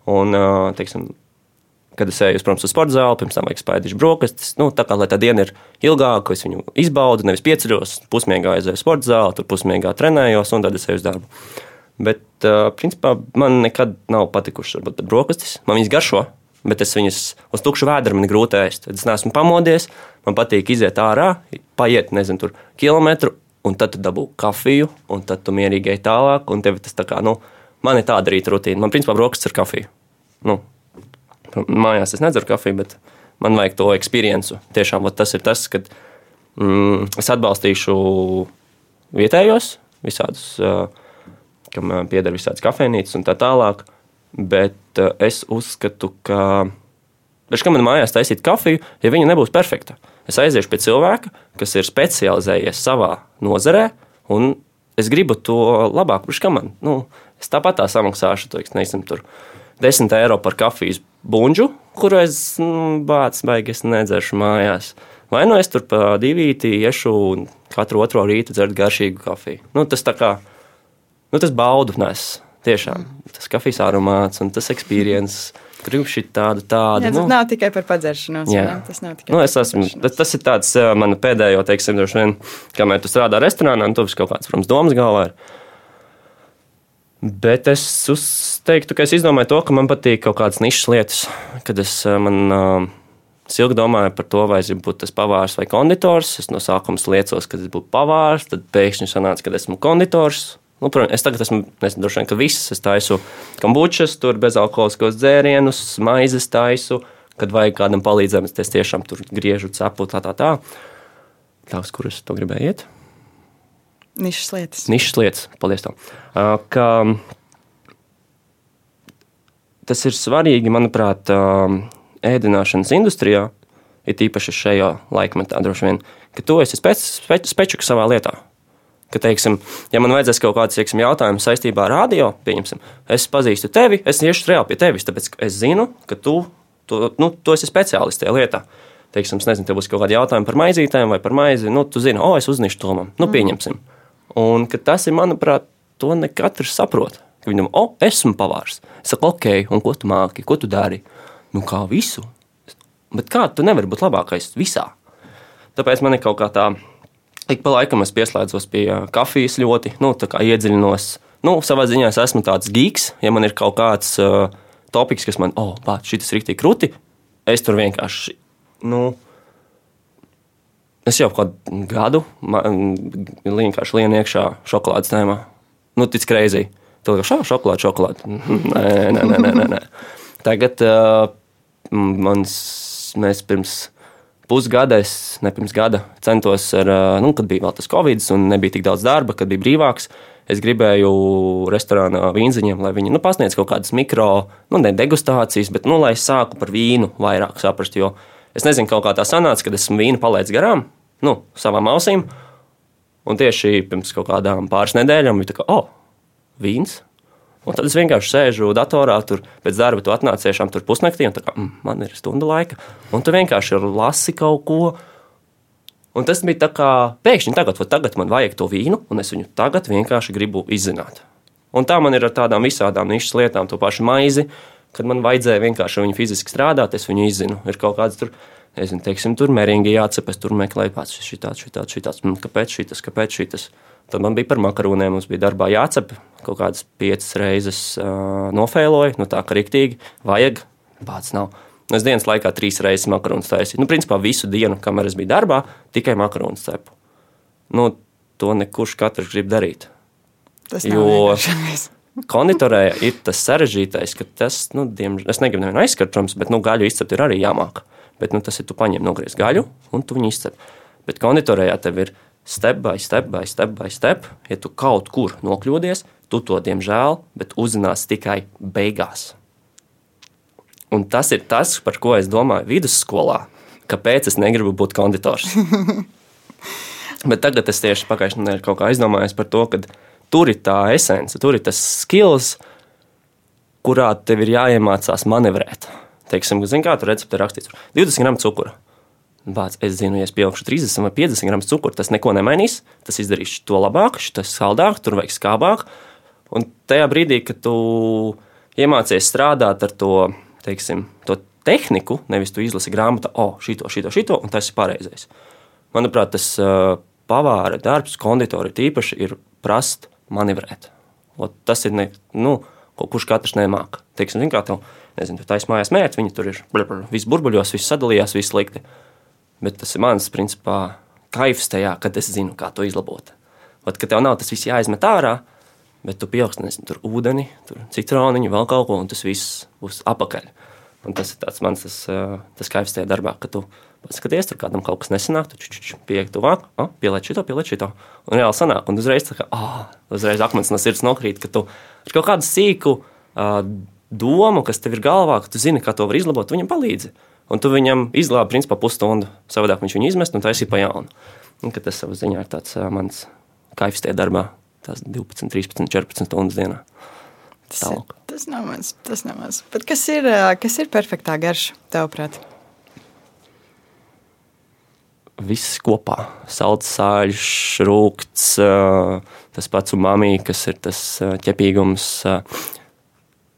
Un, uh, teiksim, kad es eju, protams, uz sporta zāli, pirms tam vajag spēļu brokastis. Nu, tā kā tā diena ir ilgāka, es viņu izbaudu, nevis pieceļos, pusmiegā aizēju uz sporta zāli, tur pusmiegā trenējos un tad es eju uz darbu. Bet, uh, principā, man nekad nav patikušas brokastis. Man viņas garšo, bet es viņas uz tukšu vēdru man grūti ēst. Es neesmu pamodies, man patīk iziet ārā, paiet, nezinu, tur kilometru, un tad tu dabū kafiju, un tad tu mierīgi ej tālāk, un tev tas tā kā, nu, man ir tāda rīta rutīna. Man, principā, brokastis ir kafija. Nu, mājās es nedzeru kafiju, bet man vajag to pieredzi. Tiešām tas ir tas, kad mm, es atbalstīšu vietējos, visādus, uh, kam uh, pieder visādas kafejnīcas un tā tālāk. Bet uh, es uzskatu, ka. Bet kā man mājās taisīt kafiju, ja viņa nebūs perfekta? Es aiziešu pie cilvēka, kas ir specializējies savā nozarē, un es gribu to labāk. Kurš kā man? Nu, es tāpat tā samaksāšu, to, nezinu, tur 10 eiro par kafijas buļbuļsu, kuru es nu, bācis baigi es nedzeršu mājās. Vai nu es tur pa divīti iešu un katru otro rītu dzert garšīgu kafiju. Nu, tas tā kā, nu, tas baudu nes. Tiešām tas kafijas aromāts un tas experience, gribu šī tādu, tādu. Jā, tas nav tikai par padzeršanos. Jā. jā, Tas nav tikai Nu, es esmu, tas, ir tāds man pēdējo, teiksim, droši vien, kamēr tu strādā restorānā, un tu esi kaut kāds, protams, domas galvā. Ir. Bet es teiktu, ka es izdomāju to, ka man patīk kaut kādas nišas lietas, kad es, man, es ilgi domāju par to, vai es gribu būt tas pavārs vai konditors. Es no sākuma liecos, ka es būtu pavārs, tad pēkšņi sanāca, ka esmu konditors. Nu, protams, es tagad esmu, nezinu, droši vien, ka viss, es taisu kombučas, tur bezalkoholiskos dzērienus, maizes taisu, kad vajag kādam palīdzēt, es tiešām tur griežu cepu, tā, tā, tā. Tā, uz kuras to gribēju iet? Nišas lietas. Nišas lietas, paldies tev. Ka tas ir svarīgi, manuprāt, uh, ēdināšanas industrijā, ir īpaši šajā laikmetā, droši vien, ka tu esi spec, spec, spečuks savā lietā. Ka, teiksim, ja man vajadzēs kaut kāds teiksim, jautājums saistībā ar radio, pieņemsim, es pazīstu tevi, es iešu reāli pie tevis, tāpēc es zinu, ka tu, tu, nu, tu esi speciālists tajā lietā. Teiksim, es nezinu, tev būs kaut kādi jautājumi par maizītēm vai par maizi. Nu, tu zini, o, es uznišu to man. Nu, pieņemsim. Un tas ir, manuprāt, to ne katrs saprot. Viņam, o, esmu pavārs. Es saku, ok, un ko tu māki, ko tu dari? Nu, kā visu. Bet kā tu nevari būt labākais visā? Tāpēc man ir kaut kā tā, ik pa laikam es pieslēdzos pie kafijas ļoti, nu, tā kā iedziļinos. Nu, savā ziņā es esmu tāds geeks, ja man ir kaut kāds uh, topiks, kas man, oh, bāt, šis ir rīktīgi krūti. Es tur vienkārši, nu, es jau kādu gadu man, vienkārši lienu iekšā šokolādes tēmā. Nu, tic kreizī. Tur jau šokolāde, šokolāde. Nē, nē, nē, nē, nē, nē. Tagad uh, mans, mēs pirms pusgada, es ne pirms gada centos, ar, nu, kad bija vēl tas covid, un nebija tik daudz darba, kad bija brīvāks. Es gribēju restorānā vīnziņiem, lai viņi nu, pasniedz kaut kādas mikro, nu, ne degustācijas, bet nu, lai es sāku par vīnu vairāk saprast. Jo es nezinu, kā tā sanāca, kad esmu vīnu palaidis garām, nu, savām ausīm. Un tieši pirms kaut kādām pāris nedēļām bija tā, ka, oh, vīns. Un tad es vienkārši sēžu datorā, tur pēc darba tu atnāc tiešām tur pusnaktī, un kā mm, man ir stunda laika, un tu vienkārši lasi kaut ko. Un tas bija tā kā pēkšņi tagad, tagad man vajag to vīnu, un es viņu tagad vienkārši gribu izzināt. Un tā man ir ar tādām visādām nišas lietām, to pašu maizi, kad man vajadzēja vienkārši viņu fiziski strādāt, es viņu izzinu. Ir kaut kāds tur, nezinu, teiksim, tur meringi jācepes, tur meklēju pats šitāds, šitāds, šitāds, mm, kāpēc šitas, kāpēc šitas. Tad man bija par makaroniem, mums bija darbā jācep kaut kādas piecas reizes uh, nofēloju, nu tā kā rīktīgi, vajag, pats nav. Es dienas laikā trīs reizes makaronus taisīju. Nu, principā visu dienu, kamēr es biju darbā, tikai makaronus cepu. Nu, to nekurš katrs grib darīt. Tas jo konditorē ir tas sarežģītais, ka tas, nu, diemžēl, es negribu nevienu aizskart, protams, bet nu, gaļu izcept ir arī jāmāk. Bet nu, tas ir, tu paņem nogriez gaļu un tu viņu izcep. Bet konditorē tev ir step by step, by step, by step. Ja tu kaut kur nokļūdies, tu to diemžēl, bet uzzināsi tikai beigās. Un tas ir tas, par ko es domāju vidusskolā, kāpēc es negribu būt konditors. bet tagad es tieši pagājušajā nedēļā kaut kā aizdomājos par to, ka tur ir tā esence, tur ir tas skills, kurā tev ir jāiemācās manevrēt. Teiksim, kā tur recepte rakstīts, 20 gramu cukura. Bāc, es zinu, ja es pieaugšu 30 vai 50 gramus cukuru, tas neko nemainīs. Tas izdarīs to labāk, tas saldāk, tur vajag skābāk. Un tajā brīdī, kad tu iemācies strādāt ar to, teiksim, to tehniku, nevis tu izlasi grāmatā, o, oh, šito, šito, šito, un tas ir pareizais. Manuprāt, tas pavāra darbs, konditori tīpaši ir prast manevrēt. Ot, tas ir ne, nu, ko kurš katrs nemāca. Teiksim, kā tev, nezinu, tu taisīji mājās mērķi, viņi tur ir, viss burbuļos, viss sadalījās, viss slikti. Bet tas ir mans, principā, kaifs tajā, kad es zinu, kā to izlabot. Ot, ka tev nav tas viss jāizmet ārā, bet tu pieaugsi nezinu, tur ūdeni, tur citroniņu, vēl kaut ko, un tas viss būs apakaļ. Un tas ir mans tas, tas kaifs tajā darbā, ka tu paskaties, tur kādam kaut kas nesanāk, tu pieeji tuvāk, pieliec šito, pieliec šito. Un reāli sanāk, un uzreiz, kā, oh, uzreiz akmens no sirds nokrīt, ka tu ar kaut kādu sīku uh, domu, kas tev ir galvā, ka tu zini, kā to var izlabot, viņam palīdzi. Un tu viņam izglābi principā pusstundu. Savādāk viņš viņu izmest un taisīja pa jaunu. Un, tas savā ziņā ir tāds uh, mans kaifs tajā darbā. Tās 12, 13, 14 stundas dienā. Tas, ir, tas nav mans. Tas nav mans. Bet kas ir, kas ir perfektā garša, tavuprāt? Viss kopā. Salds, sāļš, rūkts, tas pats umami, kas ir tas ķepīgums.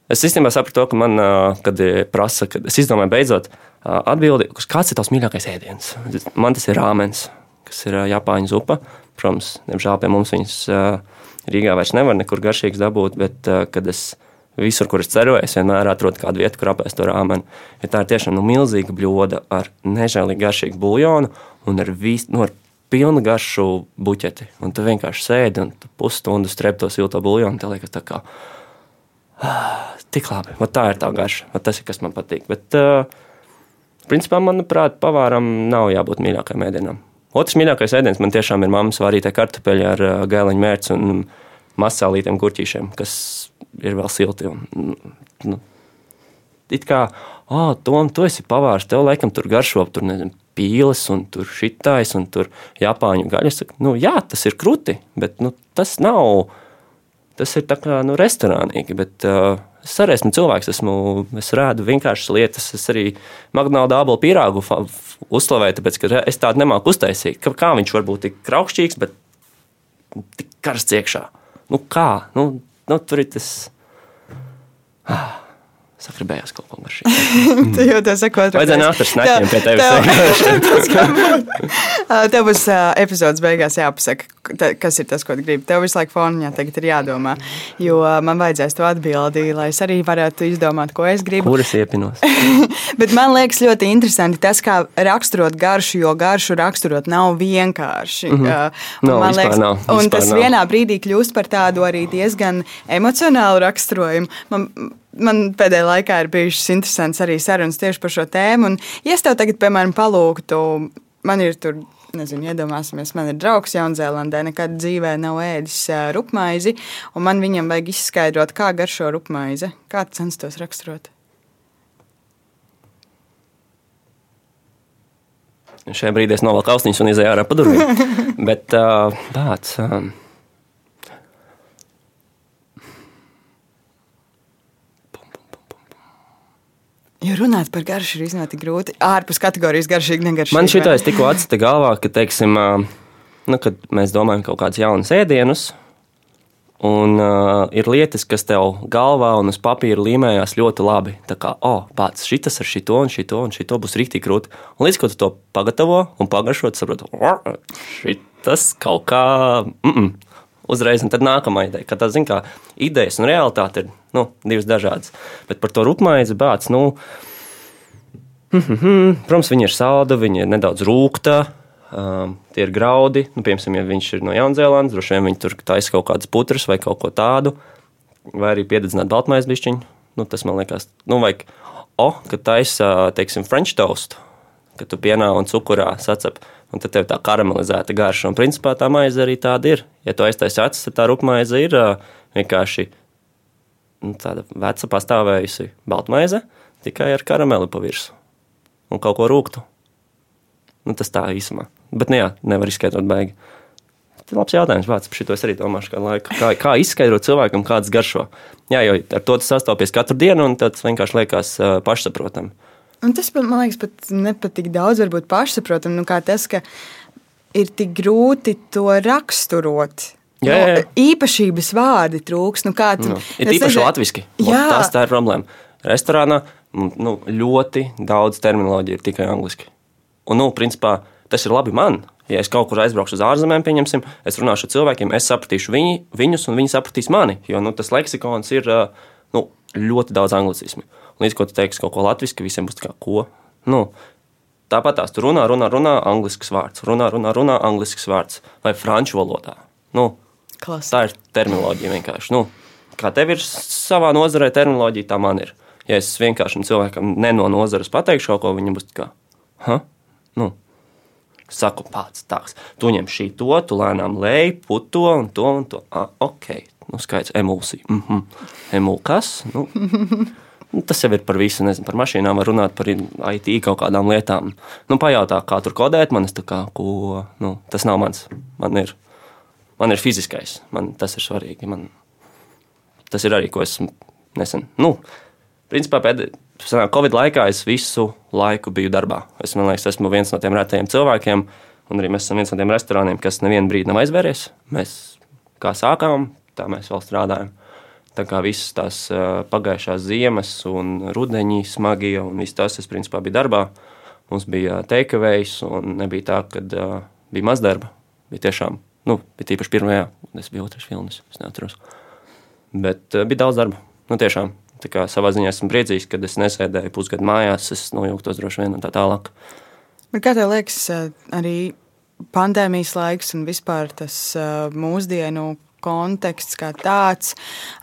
Es īstenībā sapratu to, ka man, kad prasa, kad es izdomāju beidzot, atbildi, kāds ir tavs mīļākais ēdiens. Man tas ir rāmens, kas ir Japāņu zupa. Protams, diemžēl pie mums viņas Rīgā vairs nevar nekur garšīgas dabūt, bet kad es visur, kur es ceroju, es vienmēr atrodu kādu vietu, kur apēst to rāmeni. Ja tā ir tiešām nu, milzīga bļoda ar nežēlīgi garšīgu buļļonu un ar, vis, nu, ar pilnu garšu buķeti. Un tu vienkārši sēdi un pusstundu strep to silto buļļonu. Tā liekas tā kā. Ah, tik labi. Vat tā ir tā garša. Vat tas ir kas man patīk. Bet, uh, Principā, manuprāt, pavāram nav jābūt mīļākajam ēdienam. Otrs mīļākais ēdiens man tiešām ir mammas varītā kartupeļa ar uh, gaileņu mērci un masālītiem gurķīšiem, kas ir vēl silti. Un, nu, it kā, ah, Tom, tu esi pavārs, tev laikam tur garšo, tur nezinu, pīles un tur šitais un tur Japāņu gaļas. Nu, jā, tas ir krūti, bet nu, tas nav, tas ir tā kā nu, restorānīgi, bet uh, Es arī esmu cilvēks, esmu, es rādu vienkāršas lietas. Es arī Magnāla dābolu pīrāgu uzslavēju, tāpēc, ka es tādu nemāku uztaisīt. Kā viņš var būt tik kraukšķīgs, bet tik karsts iekšā? Nu, kā? Nu, nu, tur ir tas. Ah. Sakribējās kaut ko garšīgu. tu jau tā saki, otrā. Vajadzēja nākt ar snakiem pie tevis. tev būs uh, epizodes beigās jāpasaka, kas ir tas, ko tu gribi. Tev visu laiku foniņā tagad ir jādomā, jo man vajadzēs to atbildi, lai es arī varētu izdomāt, ko es gribu. Kuras iepinos? Bet man liekas ļoti interesanti tas, kā raksturot garšu, jo garšu raksturot nav vienkārši. Mm -hmm. no, man liekas, nav, un tas nav. vienā brīdī kļūst par tādu arī diezgan emocionālu raksturojumu. Man, man pēdējā laikā ir bijušas interesantas arī sarunas tieši par šo tēmu. Un, ja es tev tagad, piemēram, palūgtu, man ir tur. Nezinu, iedomāsimies, man ir draugs Jaunzēlandē, nekad dzīvē nav ēdis uh, rupmaizi, un man viņam vajag izskaidrot, kā garšo rupmaize. Kā censtos raksturot? Šajā brīdī es novelku austiņas un izēju ārā pa durvīm. Bet uh, tāds. Um, runāt par garšu ir tik grūti. Ārpus kategorijas garšīgi, negaršīgi. Man šī tādas tikko atsita galvā, ka, teiksim, nu, kad mēs domājam kaut kādus jaunus ēdienus, Un uh, ir lietas, kas tev galvā un uz papīra līmējās ļoti labi. Tā kā, oh, pats šis ar šito un šito un šito būs rīktīgi krūti. Un līdz ko tu to pagatavo un pagaršo, saproti, šis kaut kā. Mm -mm. Uzreiz, un tad nākamā ideja, ka tā zina, kā idejas un realitāte ir nu, divas dažādas. Bet par to rupmaizi bācis, nu, protams, viņa ir salda, viņa ir nedaudz rūkta, Um, tie ir graudi. Nu, piemēram, ja viņš ir no Jaunzēlandes, droši vien viņi tur taisa kaut kādas putras vai kaut ko tādu, vai arī piededzināt baltmaizi bišķiņu. Nu, tas man liekas, nu, vajag, o, kad taisa, teiksim, French toast, kad tu pienā un cukurā sacep, un tad tev tā karamelizēta garša, un principā tā maize arī tāda ir. Ja tu aiztaisi acis, tad tā rupmaize ir vienkārši nu, tāda veca pastāvējusi baltmaize, tikai ar karameli pa virsmu un kaut ko rūktu. Nu, tas tā īsumā. Bet, nu, jā, nevar izskaidrot baigi. Tas ir labs jautājums. Vārds par šo es arī domāšu, kā, laiku. kā, kā izskaidrot cilvēkam, kāds garšo. Jā, jo ar to tas sastopies katru dienu, un tas vienkārši liekas pašsaprotami. Un tas man liekas, pat nepatīk daudz, varbūt pašsaprotami. Nu, tas, ka ir tik grūti to raksturot. Jā, jā, jā. No, īpašības vārdi trūks. Nu, kā, tu, nu, ir īpaši latviešu. Tas tā ir problēma. Restorānā nu, ļoti daudz terminoloģiju ir tikai angliski. Un, nu, principā, tas ir labi man. Ja es kaut kur aizbraukšu uz ārzemēm, pieņemsim, es runāšu ar cilvēkiem, es sapratīšu viņi, viņus, un viņi sapratīs mani. Jo nu, tas leksikons ir nu, ļoti daudz anglicismu. Līdz ko tu teiksi kaut ko latviešu, visiem būs tā kā ko. Nu, Tāpat tās tur runā, runā, runā anglisks vārds, runā, runā, runā anglisks vārds vai franču valodā. Nu, Klasi. tā ir terminoloģija vienkārši. Nu, kā tev ir savā nozarē terminoloģija, tā man ir. Ja es vienkārši cilvēkam ne no nozares pateikšu kaut ko, viņam būs kā, ha? Nu, saku, pats tāds. Tu ņem šī to, tu lēnām lej, put to un to un to. Ah, ok, nu, skaidrs, emulsija. Mm -hmm. Emul kas? Nu, nu, tas jau ir par visu. Nezinu, par mašīnām var runāt par IT kaut kādām lietām. Nu, pajautā, kā tur kodēt, man kā, ko, nu, tas nav mans. Man ir, man ir fiziskais, man tas ir svarīgi. Man, tas ir arī, ko es nesen. Nu, principā pēdējā Covid laikā es visu laiku biju darbā. Es liekas, esmu viens no tiem retajiem cilvēkiem, un arī mēs esam viens no tiem restorāniem, kas nevienu brīdi nav aizvēries. Mēs kā sākām, tā mēs vēl strādājam. Tā kā visas tās pagājušās ziemas un rudenī smagie, un viss tas, es principā biju darbā. Mums bija takeaways, un nebija tā, ka uh, bija maz darba. Bija tiešām, nu, bija tīpaši pirmajā, un es biju otrs filmas, es neatceros. Bet uh, bija daudz darba. Nu, tiešām Tā kā savā ziņā esmu priecīgs, ka es nesēdēju pusgadu mājās, es nojautos droši vien un tā tālāk. Bet kā tev liekas, eh, arī pandēmijas laiks un vispār tas eh, mūsdienu konteksts kā tāds,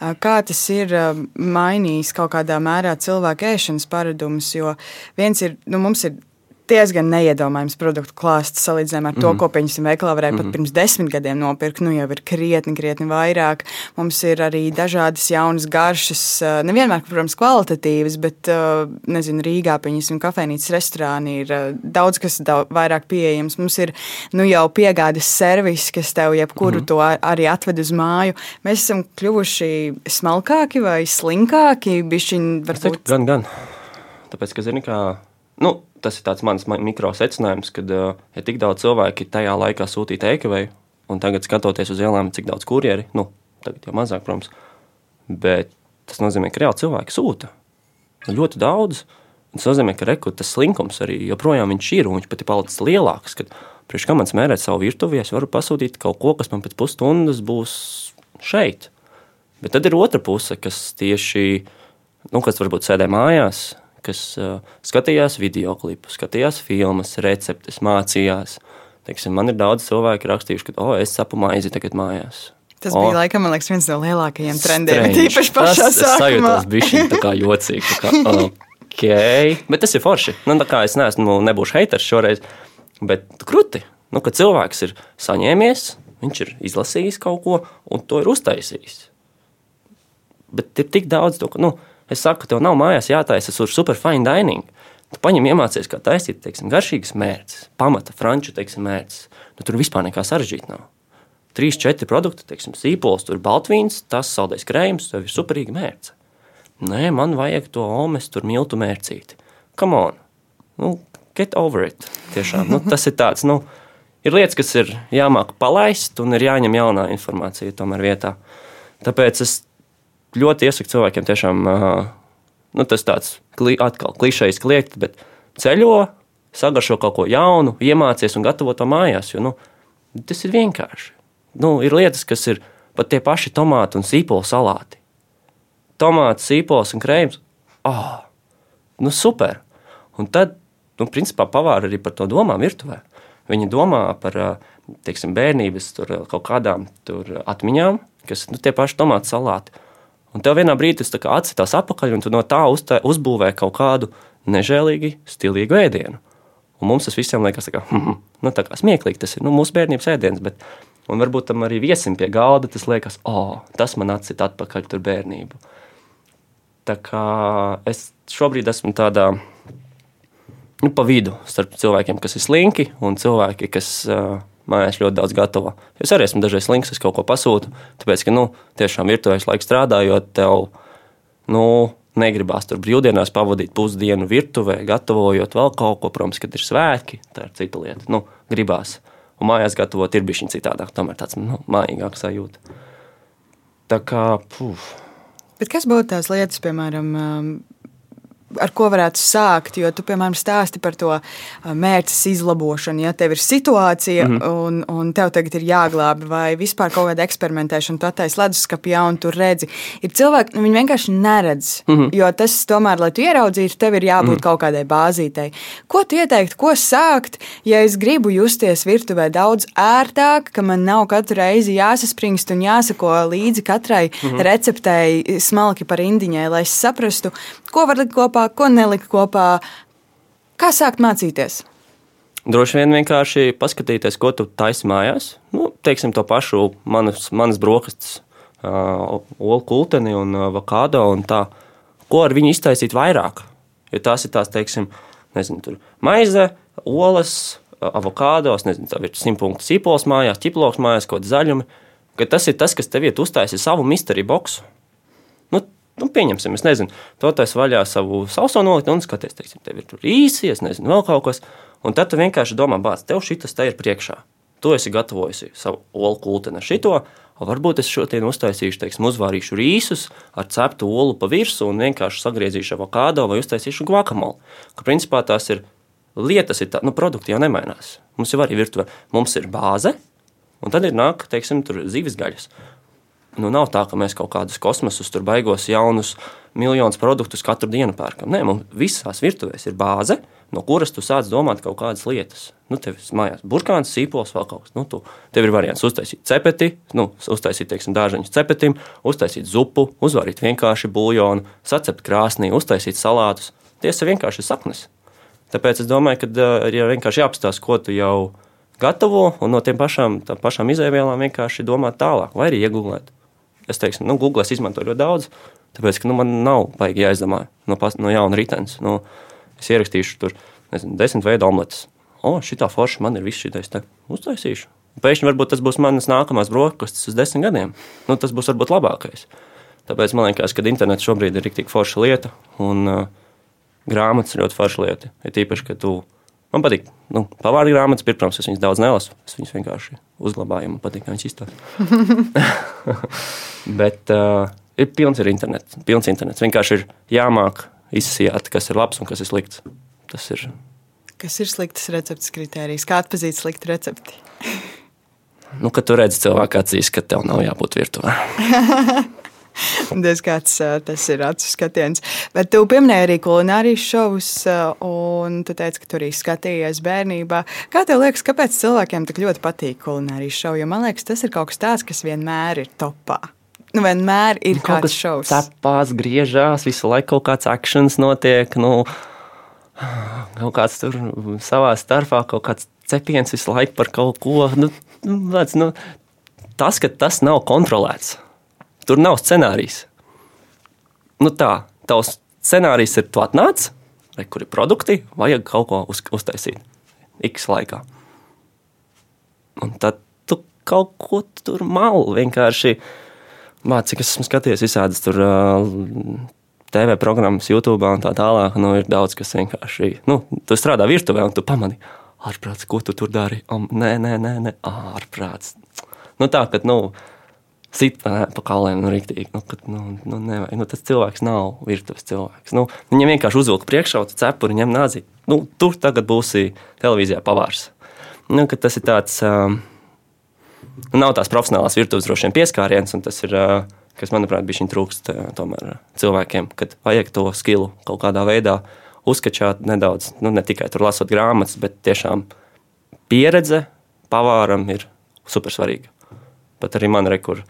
eh, kā tas ir mainījis kaut kādā mērā cilvēku ēšanas paradumus. Jo viens ir, nu, mums ir diezgan neiedomājams produktu klāsts salīdzinājumā ar to, mm. ko pieņemsim veikalā varēja mm. pat mhm. pirms desmit gadiem nopirkt. Nu jau ir krietni, krietni vairāk. Mums ir arī dažādas jaunas garšas, nevienmēr, protams, kvalitatīvas, bet, nezinu, Rīgā, pieņemsim, kafejnīcas restorāni ir daudz kas daudz vairāk pieejams. Mums ir nu, jau piegādes servis, kas tev jebkuru mm. to arī atved uz māju. Mēs esam kļuvuši smalkāki vai slinkāki, bišķiņi varbūt. Gan, gan. Tāpēc, ka, zini, kā Nu, tas ir mans mikro secinājums, ka uh, ja tik daudz cilvēku tajā laikā sūtīja e-kavēju, un tagad skatoties uz ielām, cik daudz kurjeri, nu, tagad jau mazāk, protams, bet tas nozīmē, ka reāli cilvēki sūta ļoti daudz. Tas nozīmē, ka reku, tas slinkums arī joprojām ir, un viņš pat ir palicis lielāks. Kad, priekš kā man smērēt savu virtuvi, es varu pasūtīt kaut ko, kas man pēc pusstundas būs šeit. Bet tad ir otra puse, kas tieši, nu, kas varbūt sēdē mājās, kas skatījās video klipus, skatījās filmas, receptes, mācījās. Teiksim, man ir daudz cilvēku rakstījuši, ka, oh, es sapu maizi tagad mājās. Tas oh, bija laikam, liekas, viens no lielākajiem trendiem. Tīpaši pašā tas, sākumā. Tas bija tā kā jocīgi. Tā kā, okay. Bet tas ir forši. Nu, tā kā es neesmu, nebūšu haters šoreiz, bet krūti. Nu, kad cilvēks ir saņēmies, viņš ir izlasījis kaut ko un to ir uztaisījis. Bet ir tik daudz to, ka, nu, Es saku, tev nav mājās jātaisa uz super fine dining. Tu paņem, iemācies, kā taisīt teiksim, garšīgas mērces, pamata franču mērces. Nu, tur vispār nekā sarežģīta nav. Trīs, četri produkti, teiksim, sīpols, tur baltvīns, tas saldais krējums, tev ir superīga mērce. Nē, man vajag to omes, tur miltu mērcīti. come on, nu, get over it. Tiešām, nu, tas ir tāds, nu, ir lietas, kas ir jāmāk palaist un ir jāņem jaunā informācija tomēr vietā. Tāpēc es ļoti iesaku cilvēkiem tiešām, nu, tas tāds atkal klišejs kliegt, bet ceļo, sagaršo kaut ko jaunu, iemācies un gatavo to mājās, jo, nu, tas ir vienkārši. Nu, ir lietas, kas ir pat tie paši tomāti un sīpolu salāti. Tomāts, sīpols un krējums. Oh, nu super! Un tad, nu, principā, pavāri arī par to domā virtuvē. Viņi domā par teiksim, bērnības tur, kaut kādām tur, atmiņām, kas ir nu, tie paši tomātu salāti. Un tev vienā brīdī tas atsitās atpakaļ, un tu no tā uztē, uzbūvē kaut kādu nežēlīgi, stilīgu ēdienu. Un mums tas visiem liekas, kā, nu, tā kā smieklīgi. Tas ir nu, mūsu bērnības ēdiens, bet un varbūt tam arī viesim pie galda tas liekas, oh, tas man atcīt atpakaļ tur bērnību. Tā kā es šobrīd esmu tādā nu, pa vidu starp cilvēkiem, kas ir slinki un cilvēki, kas uh, mājās ļoti daudz gatavo. Es arī esmu dažreiz slinks, es kaut ko pasūtu, tāpēc, ka nu, tiešām virtuvēs laiks strādājot, tev nu, negribās tur brīvdienās pavadīt pusdienu virtuvē, gatavojot vēl kaut ko, protams, kad ir svētki, tā ir cita lieta. Nu, gribās. Un mājās gatavot ir bijis citādāk, tomēr tāds nu, mājīgāks sajūta. Tā kā, puf. Bet kas būtu tās lietas, piemēram, um, ar ko varētu sākt. Jo tu, piemēram, stāsti par to mērķis izlabošanu. Ja tev ir situācija, mm -hmm. un, un tev tagad ir jāglābj, vai vispār kaut kāda eksperimentēšana, tu attaisi leduskapī, ja un tur redzi. Ir cilvēki, nu, viņi vienkārši neredz. Mm -hmm. Jo tas, tomēr, lai tu ieraudzītu, tev ir jābūt mm -hmm. kaut kādai bāzītei. Ko tu ieteiktu, ko sākt, ja es gribu justies virtuvē daudz ērtāk, ka man nav katru reizi jāsaspringst un jāsako līdzi katrai mm -hmm. receptei smalki par indiņai, lai es saprastu, ko var likt kopā kopā, ko nelikt kopā. Kā sākt mācīties? Droši vien vienkārši paskatīties, ko tu taisi mājās. Nu, teiksim, to pašu manas, manas brokastis, uh, olu kulteni un avokado un tā. Ko ar viņu iztaisīt vairāk? Jo tās ir tās, teiksim, nezinu, tur maize, olas, avokādos, nezinu, tā ir simtpunktu sīpols mājās, ķiploks mājās, kaut kāda zaļuma. Ka tas ir tas, kas tev iet uztaisīt savu mystery boxu. Nu, pieņemsim, es nezinu, to taisa vaļā savu sauso nolikt un skaties, teiksim, tev ir tur īsi, es nezinu, vēl kaut kas. Un tad tu vienkārši domā, bāc, tev šis te ir priekšā. Tu esi gatavojusi savu olu kulteni ar šito, varbūt es šodien uztaisīšu, teiksim, uzvārīšu rīsus ar ceptu olu pa virsmu un vienkārši sagriezīšu avokado vai uztaisīšu guacamole. Ka principā tās ir lietas, ir tā, nu, produkti jau nemainās. Mums jau arī virtuvē, mums ir bāze, un tad ir nāk, teiksim, zivis gaļas. Nu, nav tā, ka mēs kaut kādus kosmosus, tur baigos jaunus miljonus produktus katru dienu pērkam. Nē, mums visās virtuvēs ir bāze, no kuras tu sāc domāt kaut kādas lietas. Nu, tev ir mājās burkāns, sīpols, vēl kaut kas. Nu, tu, tev ir variants uztaisīt cepeti, nu, uztaisīt, teiksim, dārzeņu cepetim, uztaisīt zupu, uzvārīt vienkārši buļļonu, sacept krāsnī, uztaisīt salātus. Tie ir vienkārši saknes. Tāpēc es domāju, ka ir ja vienkārši jāapstāsta, ko tu jau gatavo, un no tiem pašām, pašām izēvielām vienkārši domāt tālāk, vai arī iegūlēt. Es teiktu, nu, Google es izmantoju ļoti daudz, tāpēc, ka nu, man nav baigi jāizdomā no, pas, no jauna ritenis. Nu, es ierakstīšu tur, nezinu, desmit veidu omletes. O, šitā forša man ir viss šitais, tā uztaisīšu. Pēkšņi varbūt tas būs manas nākamās brokastis uz desmit gadiem. Nu, tas būs varbūt labākais. Tāpēc man liekas, ka internets šobrīd ir tik forša lieta, un uh, grāmatas ir ļoti forša lieta. Ir tīpaši, ka tu Man patīk, nu, pavāri grāmatas, pirmkārt, es viņas daudz nelasu. Es viņas vienkārši uzglabāju, man patīk, kā viņas izstāsta. Bet uh, ir pilns ir internets. Pilns internets. Vienkārši ir jāmāk izsijāt, kas ir labs un kas ir slikts. Tas ir. Kas ir sliktas receptes kritērijas? Kā atpazīt sliktu recepti? nu, kad tu redzi cilvēku acīs, ka tev nav jābūt virtuvē. Tas kāds tas ir acu skatiens. Bet tu pieminēji arī kulinārijas šovus, un tu teici, ka tur arī skatījies bērnībā. Kā tev liekas, kāpēc cilvēkiem tik ļoti patīk kulinārijas šovi? Jo man liekas, tas ir kaut kas tāds, kas vienmēr ir topā. Nu, vienmēr ir nu, kaut kāds šovs. Cepās, griežās, visu laiku kaut kāds akcents notiek. Nu, kaut kāds tur savā starpā, kaut kāds cepiens visu laiku par kaut ko. Nu, nu, nu, tas, ka tas nav kontrolēts Tur nav scenārijs. Nu tā, tavs scenārijs ir, tu atnāc, vai kur ir produkti, vajag kaut ko uz, uztaisīt X laikā. Un tad tu kaut ko tur malu vienkārši. Māc, cik es esmu skatījies visādas tur TV programmas, YouTube un tā tālāk. Nu, ir daudz, kas vienkārši. Nu, tu strādā virtuvē un tu pamani, ārprāts, ko tu tur dari. Um, nē, nē, nē, nē ārprāts. Nu, tā, ka, nu, sit pa kalniem, nu, rīktīgi. Nu, kad, nu, nu, nevajag, nu, tas cilvēks nav virtuves cilvēks. Nu, viņam vienkārši uzvilka priekšautu cepuri, ņem nāzi. Nu, tu tagad būsi televīzijā pavārs. Nu, tas ir tāds, um, nu, nav tās profesionālās virtuves droši vien pieskāriens, un tas ir. Uh, kas, manuprāt, bija šī trūkst tomēr cilvēkiem, kad vajag to skilu kaut kādā veidā uzskačāt nedaudz, nu, ne tikai tur lasot grāmatas, bet tiešām pieredze pavāram ir super svarīga. Pat arī man rekur.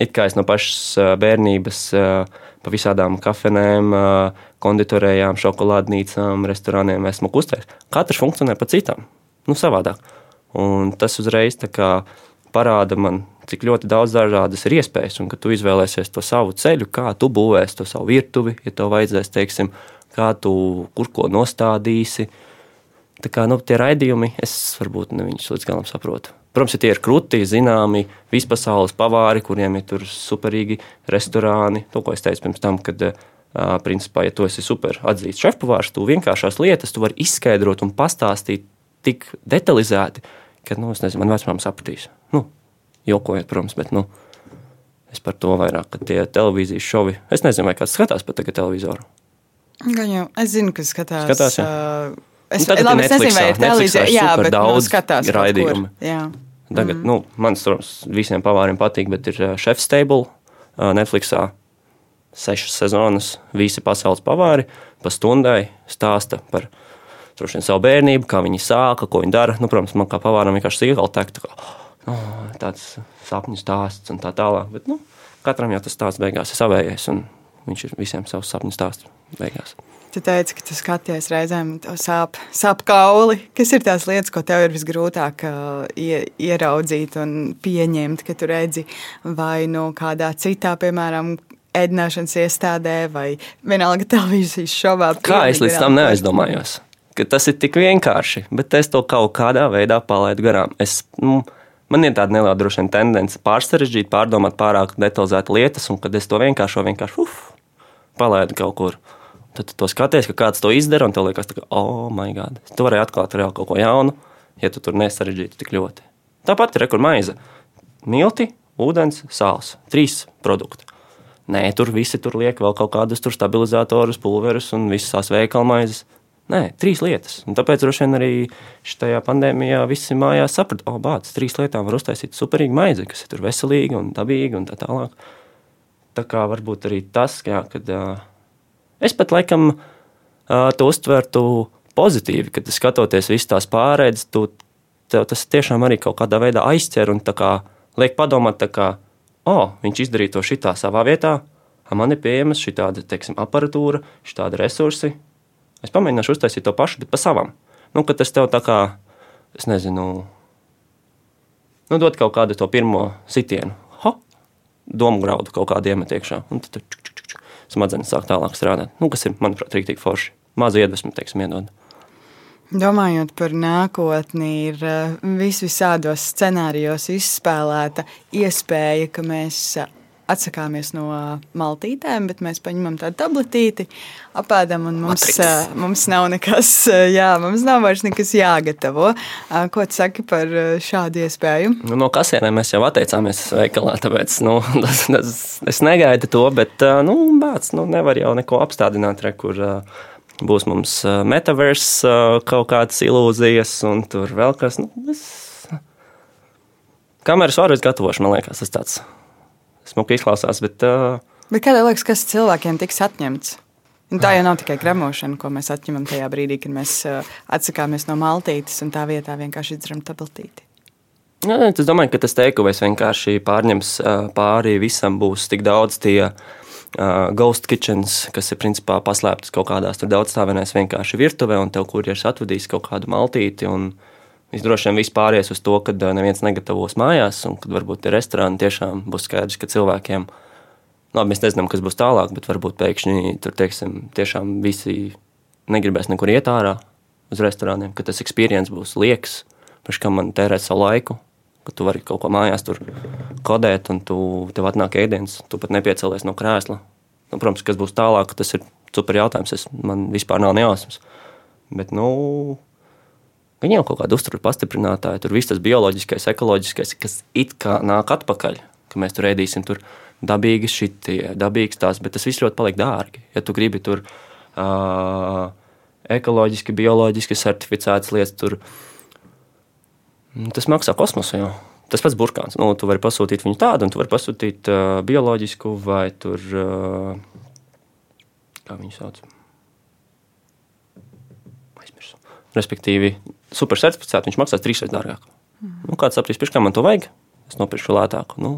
It kā es no pašas bērnības pa visādām kafejnēm, konditorējām, šokolādnīcām, restorāniem esmu kustējis. Katrs funkcionē pa citām, nu savādāk. Un tas uzreiz parāda man cik ļoti daudz dažādas ir iespējas, un ka tu izvēlēsies to savu ceļu, kā tu būvēsi to savu virtuvi, ja tev vajadzēs, teiksim, kā tu kur ko nostādīsi. Tā kā nu, tie raidījumi, es varbūt ne viņus līdz galam saprotu. Protams, ja tie ir krūti, zināmi, vispasaules pavāri, kuriem ir superīgi restorāni. To, ko es teicu pirms tam, kad, principā, ja tu esi super atzīts šefpavārs, tu vienkāršās lietas tu vari izskaidrot un pastāstīt tik detalizēti, ka, nu, es nezinu, man vecmāmiņa sapratīs. Nu, jokojot, protams, bet nu, es par to vairāk, ka tie televīzijas šovi, es nezinu, vai kāds skatās pat tagad televizoru. Gan jau, es zinu, ka skatās. skatās jā. uh, es, nu, labi, es nezinu, vai ir televīzija, jā, bet nu, daudz nu, skatās raidījumi. Jā. Tagad, mm. nu, man, protams, visiem pavāriem patīk, bet ir Chef's Table Netflixā sešas sezonas, visi pasaules pavāri pa stundai stāsta par vien, savu bērnību, kā viņi sāka, ko viņi dara. Nu, protams, man kā pavāram vienkārši sīkā teikt, ka oh, tāds sapņu stāsts un tā tālāk. Bet, nu, katram jau tas stāsts beigās ir savējais, un viņš ir visiem savs sapņu stāsts beigās. Tu teici, ka tu skaties reizēm sāp, sāp kauli. Kas ir tās lietas, ko tev ir visgrūtāk uh, ie, ieraudzīt un pieņemt, ka tu redzi vai no kādā citā, piemēram, ēdināšanas iestādē vai vienalga televīzijas šovā? Kā es līdz tam neaizdomājos? Ka tas ir tik vienkārši, bet es to kaut kādā veidā palaidu garām. Es, nu, Man ir tāda neliela vien tendence pārsarežģīt, pārdomāt pārāk detalizēti lietas, un kad es to vienkāršo vienkārši uf, palaidu kaut kur. Tad tu skaties, ka kāds to izdara, un tev liekas, ka, oh, my God, tu vari atklāt reāli kaut ko jaunu, ja tu tur nesarežģītu tik ļoti. Tāpat ir rekur maize. Milti, ūdens, sāls. Trīs produkti. Nē, tur visi tur liek vēl kaut kādus stabilizatorus, pulverus un visas tās veikala maizes. Nē, trīs lietas. Un tāpēc droši vien arī šajā pandēmijā visi mājās saprata, ka oh, bācis trīs lietām var uztaisīt superīgu maizi, kas ir veselīga un dabīga un tā tālāk. Tā kā varbūt arī tas, jā, kad uh, es pat laikam uh, to uztvertu pozitīvi, kad skatoties visas tās pārēdes, tu, tev tas tiešām arī kaut kādā veidā aizķer un kā, liek padomāt, kā, oh, viņš izdarīja to šitā savā vietā, man ir pieejama šī tāda aparatūra, šī tāda resursi Es pamēģināšu uztaisīt to pašu, bet pa savam. Nu, tas tev tā kā, es nezinu, nu, dod kaut kādu to pirmo sitienu. Ha! Domu graudu kaut kādu iemet iekšā. Un tad čuk, smadzenes sāk tālāk strādāt. Nu, kas ir, manuprāt, rīktīgi forši. Maza iedvesma, teiksim, iedod. Domājot par nākotni, ir eh, vis visādos scenārijos izspēlēta iespēja, ka mēs atsakāmies no maltītēm, bet mēs paņemam tādu tabletīti, apēdam, un mums, Matrix. mums nav nekas, jā, mums nav vairs nekas jāgatavo. Ko tu saki par šādu iespēju? Nu, no kasienēm mēs jau atteicāmies veikalā, tāpēc nu, tas, tas, es negaidu to, bet nu, bāc, nu, nevar jau neko apstādināt, re, kur būs mums metaverse kaut kādas ilūzijas, un tur vēl kas. Nu, es... Kameras varu gatavošu, man liekas, tas tāds smuki izklausās. Bet, uh, bet kādā liekas, kas cilvēkiem tiks atņemts? Un tā jau nav tikai gremošana, ko mēs atņemam tajā brīdī, kad mēs uh, atsakāmies no maltītes un tā vietā vienkārši izdarām tabletīti. Jā, es domāju, ka tas teikums vienkārši pārņems pāri visam. Būs tik daudz tie uh, ghost kitchens, kas ir principā paslēptas kaut kādās daudzstāvēnēs vienkārši virtuvē, un tev kurjeris atvedīs kaut kādu maltīti. Un, uh, Visdroši vien viss pāries uz to, ka neviens negatavos mājās, un kad varbūt ir restorāni tiešām būs skaidrs, ka cilvēkiem, labi, mēs nezinām, kas būs tālāk, bet varbūt pēkšņi tur, teiksim, tiešām visi negribēs nekur iet ārā uz restorāniem, ka tas experience būs liekas, paši kam man tērēt savu laiku, ka tu vari kaut ko mājās tur kodēt, un tu, tev atnāk ēdiens, tu pat nepiecelies no krēsla. Nu, protams, kas būs tālāk, tas ir super jautājums. Es, man vispār nav nejausmas. Bet, nu, Jau kaut kāda uzturu pastiprinātāja, tur viss tas bioloģiskais, ekoloģiskais, kas it kā nāk atpakaļ, ka mēs tur ēdīsim tur dabīgi šitie, dabīgs tās, bet tas viss ļoti paliek dārgi. Ja tu gribi tur uh, ekoloģiski, bioloģiski certificētas lietas, tur tas maksā kosmosu jau. Tas pats burkāns. Nu, tu vari pasūtīt viņu tādu, un tu vari pasūtīt uh, bioloģisku vai tur, uh, kā viņu sauc. Aizmirsu. Respektīvi, super certificēts, viņš maksās trīsreiz dārgāk. Mm. Nu, kāds pirms kā man to vajag, es nopirkšu lētāku. Nu,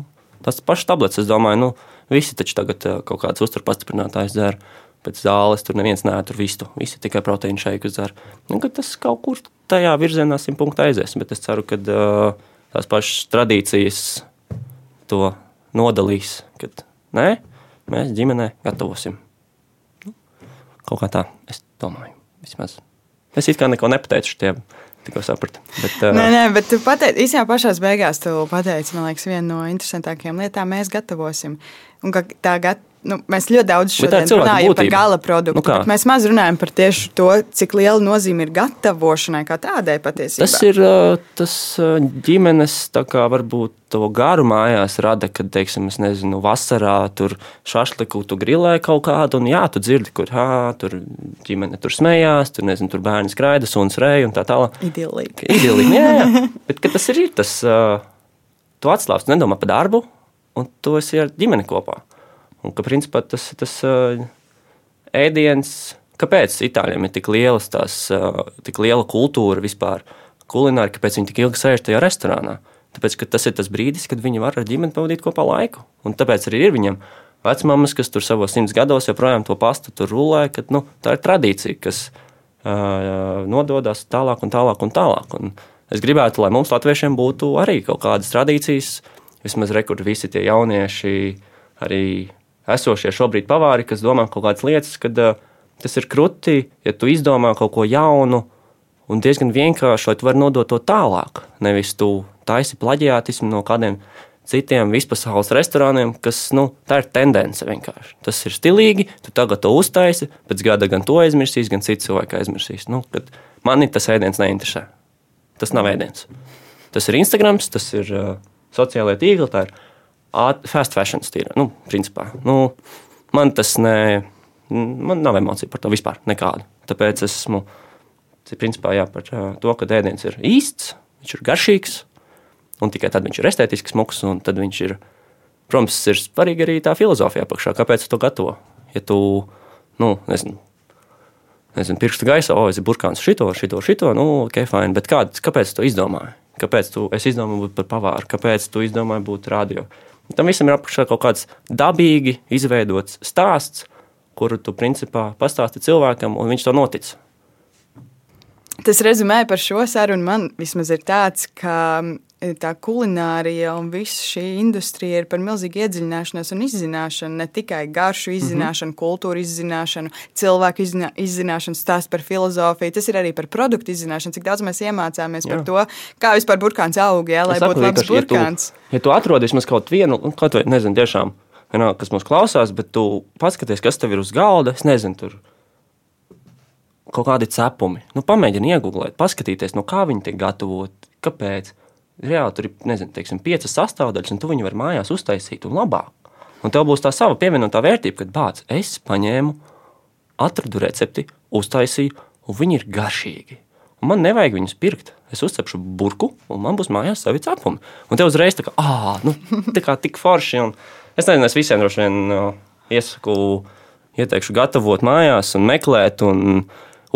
tas pašs tablets, es domāju, nu, visi taču tagad uh, kaut kādas uzturpastiprinātājas dzēra. Pēc zāles tur neviens nē, tur visu, visi tikai proteīnu šeiku dzer. Nu, tas kaut kur tajā virzienā simt punktu aizies, bet es ceru, ka uh, tās pašas tradīcijas to nodalīs. Kad nē, mēs ģimenē gatavosim. Nu, kaut kā tā, es domāju. Vismaz. Es it kā neko nepateicu šiem. Tikko sapratu. Bet, uh, nē, nē, bet tu pateici, īstenībā pašā beigās tu pateici, man liekas, viena no interesantākajām lietām mēs gatavosim. Un tā gat, nu, mēs ļoti daudz runājam par gala produktu. Nu mēs maz runājam par tieši to, cik liela nozīme ir gatavošanai kā tādai patiesībā. Tas ir tas ģimenes kā, varbūt to garu mājās rada, kad, teiksim, es nezinu, vasarā tur šašliku tu grilē kaut kādu, un jā, tu dzirdi, kur hā, tur ģimene tur smējās, tur, nezinu, tur bērni skraida, suns reja un tā tālāk. Idilīgi. Idilīgi, jā, jā. Bet tas ir tas, tu atslābst, nedomā par darbu, un tu esi ar ģimeni kopā. Un ka principā tas, tas uh, ēdiens, kāpēc itāļiem ir tik, tās, uh, tik liela kultūra vispār, kulināri, kāpēc viņi tik ilgi sēž tajā restorānā. Tāpēc tas ir tas brīdis, kad viņi var ar ģimeni pavadīt kopā laiku. Un tāpēc arī ir viņam vecmāmas, kas tur savos simts gados joprojām to pastu tur rulē, ka nu, tā ir tradīcija, kas uh, nododas tālāk un tālāk un tālāk. Un es gribētu, lai mums, latviešiem, būtu arī kaut kādas tradīcijas, vismaz rekur visi tie jaunieši, arī esošie šobrīd pavāri, kas domā kaut kādas lietas, kad uh, tas ir krūti, ja tu izdomā kaut ko jaunu un diezgan vienkārši, lai tu varētu nodot to tālāk. Nevis tu taisi plaģiātismu no kādiem citiem vispasaules restorāniem, kas nu, tā ir tendence vienkārši. Tas ir stilīgi, tu tagad to uztaisi, pēc gada gan to aizmirsīs, gan citu cilvēku aizmirsīs. Nu, mani tas ēdiens neinteresē. Tas nav ēdiens. Tas ir Instagram, tas ir uh, sociālai tīkli, tā ir fast fashion stila. Nu, principā, nu, man tas ne, man nav emociju par to vispār nekādu. Tāpēc es esmu principā, jā, par to, ka ēdiens ir īsts, viņš ir garšīgs, un tikai tad viņš ir estētisks, viņš ir, protams, ir svarīgi arī tā filozofija apakšā, kāpēc to gatavo. Ja tu, nu, nezinu, nezinu pirkstu gaisā, o, es esmu burkāns šito, šito, šito, nu, ok, fine, bet kāds, kāpēc tu izdomāji? Kāpēc tu izdomāji būt par pavāru, kāpēc tu izdomāji būt radio? Tam visam ir apakšā kaut kāds dabīgi izveidots stāsts, kuru tu principā pastāsti cilvēkam, un viņš to notic. Tas rezumē par šo sarunu man vismaz ir tāds, ka tā kulinārija un visa šī industrija ir par milzīgu iedziļināšanos un izzināšanu. Ne tikai garšu mhm. izzināšanu, mm -hmm. kultūru izzināšanu, cilvēku izzina, izzināšanu, stāstu par filozofiju. Tas ir arī par produktu izzināšanu, cik daudz mēs iemācāmies jā. par to, kā vispār burkāns aug, jā, lai būtu labs burkāns. Ja tu, ja tu atrodies kaut vienu, nu, kaut vai nezinu, tiešām, kas mums klausās, bet tu paskaties, kas tev ir uz galda, es nezinu, tur kaut kādi cepumi. Nu, pamēģini iegūt, paskatīties, no kā viņi tiek gatavoti, kāpēc. Reāli tur ir nezinu, teiksim, piecas sastāvdaļas, un tu viņu vari mājās uztaisīt un labāk. Un tev būs tā sava pievienotā vērtība, kad bāc, es paņēmu, atradu recepti, uztaisīju, un viņi ir garšīgi. Un man nevajag viņus pirkt. Es uzcepšu burbuļu, un man būs mājās savi cepumi. Un te uzreiz tā kā, ah, nu, tā kā tik forši. Un es nezinu, es visiem droši vien uh, iesaku, ieteikšu gatavot mājās un meklēt. Un,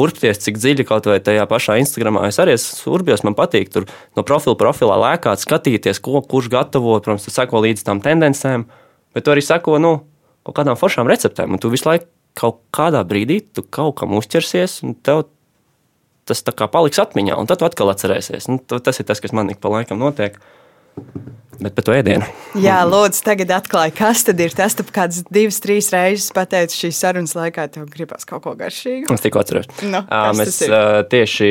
urpties, cik dziļi kaut vai tajā pašā Instagramā. Es arī esmu urbjos, man patīk tur no profila profilā lēkāt, skatīties, ko kurš gatavo. Protams, tu seko līdz tam tendencēm, bet tu arī seko nu, kaut kādām foršām receptēm. Tu visu laiku kaut kādā brīdī tu kaut kam uzķersies, un tev tas paliks atmiņā, un tad tu atkal atcerēsies. Nu, tas ir tas, kas man ik pa laikam notiek. Bet par to ēdienu. Jā, lūdzu, tagad atklāj, kas tad ir tas, tu kādas divas, trīs reizes pateici šīs sarunas laikā, tev gribās kaut ko garšīgu. Es tikko atceros. Nu, Mēs tieši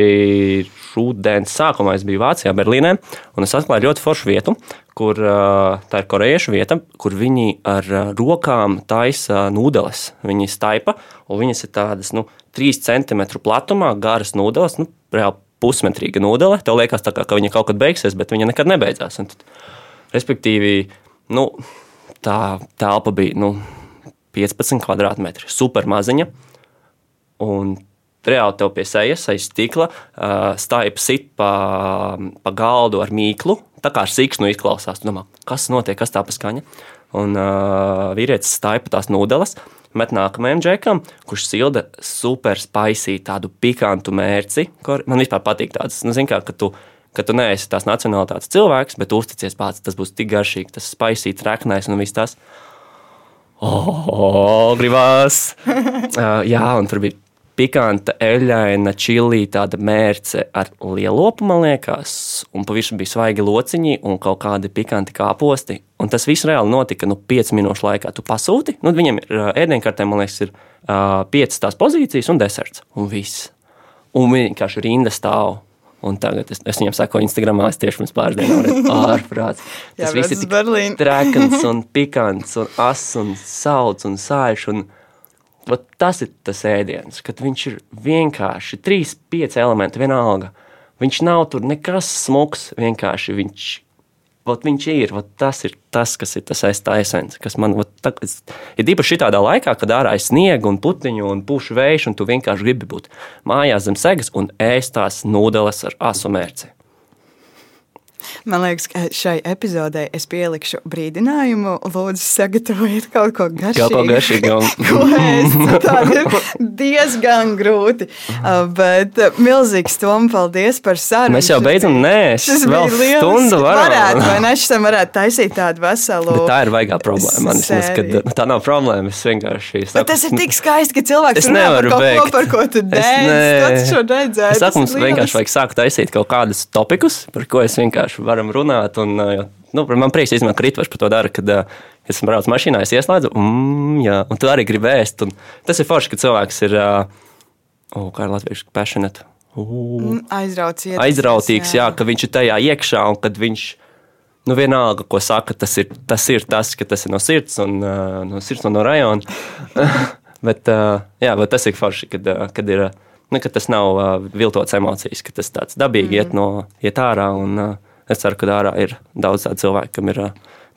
šodienas sākumā biju Vācijā, Berlīnē, un es atklāju ļoti foršu vietu, kur tā ir korejiešu vieta, kur viņi ar rokām taisa nūdeles. Viņi staipa, un viņas ir tādas nu, 3 cm platumā, garas nūdeles, nu, reāli pusmetrīga nūdele. Tev liekas, kā, ka viņa kaut kad beigsies, bet viņa nekad nebeidzās. Un respektīvi, nu, tā telpa bija nu, 15 kvadrātmetri, super maziņa. Un reāli tev pie sejas, aiz stikla, stāja sit pa, pa galdu ar mīklu. Tā kā ar sīkstu izklausās, domā, kas notiek, kas tā paskaņa. Un uh, vīrietis stāja pa tās nūdeles, met nākamajam džekam, kurš silda super spaisītu, tādu pikantu mērci. Man vispār patīk tāds, nu, zin kā, ka tu, ka tu neesi tās nacionālitātes cilvēks, bet uzticies pats, tas būs tik garšīgi, tas spaisīts, reknais un viss tas. Oh, gribās! uh, jā, un tur bija pikanta, eļļaina, čili, tāda mērce ar lielopu, man liekas, un pavisam bija svaigi lociņi un kaut kādi pikanti kāposti. Un tas viss reāli notika nu, 5 minūšu laikā. Tu pasūti, nu, viņam ir ēdienkartē, man liekas, ir uh, 5 tās pozīcijas un deserts, un viss. Un vienkārši rinda stāv. Un tagad es, es viņam saku, Instagramā es tieši pirms pāris dienām ārprāts. Tas Jā, viss ir tik trekants un pikants un ass un sauts un sāļš. Un, vat tas ir tas ēdiens, kad viņš ir vienkārši trīs, pieci elementi vienalga. Viņš nav tur nekas smuks, vienkārši viņš, vat viņš ir. Vat tas ir tas, kas ir tas esence, kas man vat, tā, ir īpaši tādā laikā, kad ārā ir sniega un putekļi un pušu vējš, un tu vienkārši gribi būt mājās zem segas un ēst tās nūdeles ar asu mērci. Man liekas, ka šai epizodē es pielikšu brīdinājumu. Lūdzu, sagatavojiet kaut ko garšīgu. Kaut ko garšīgu. Ko ēst? Tā ir diezgan grūti. Uh, Bet uh, milzīgs Tom, paldies par sarunu. Mēs jau beidzam, nē, es Šis vēl stundu varam. Varētu, vai ne? Šitam varētu taisīt tādu veselu. Bet tā ir vaigā problēma. Man kad, sēriju. nu, tā nav problēma. Es vienkārši Bet tas ir tik skaisti, ka cilvēks Es kaut beigt. ko, par ko tu Es dēļ. ne- šo redzēji. Es saku, mums vienkārši vajag sākt taisīt kaut kādus topikus, par ko es vienkārši varam runāt. Un, nu, man prieks, ka Kritvers par to dara, kad es braucu mašīnā, es ieslēdzu, mm, jā, un tu arī gribi ēst. Un tas ir forši, ka cilvēks ir, oh, kā ir latviešu, passionate. Uh, Mm, Aizraucies. aizrautīgs, jā, ka viņš ir tajā iekšā un kad viņš. Nu, vienalga, ko saka, tas ir tas, ir tas ka tas ir no sirds un uh, no sirds un no rajona. bet, uh, jā, bet tas ir forši, kad, kad, ir, nu, kad tas nav uh, viltots emocijas, ka tas tāds dabīgi mm. iet, no, iet ārā. Un, uh, es ceru, ka ārā ir daudz tādu cilvēku, kam ir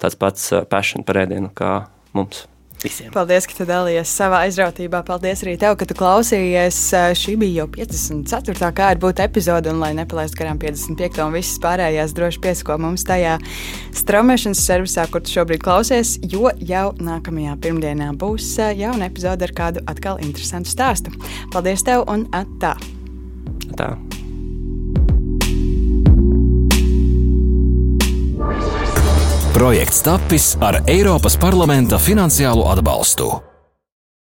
tāds pats passion par ēdienu kā mums. Visiem. Paldies, ka tu dalījies savā aizrautībā. Paldies arī tev, ka tu klausījies. Šī bija jau 54. kā ir būt epizode, un lai nepalaistu garām 55. un visas pārējās, droši piesako mums tajā straumēšanas servisā, kur tu šobrīd klausies, jo jau nākamajā pirmdienā būs jauna epizode ar kādu atkal interesantu stāstu. Paldies tev un atā! Tā. Projekts tapis ar Eiropas parlamenta finansiālo atbalstu.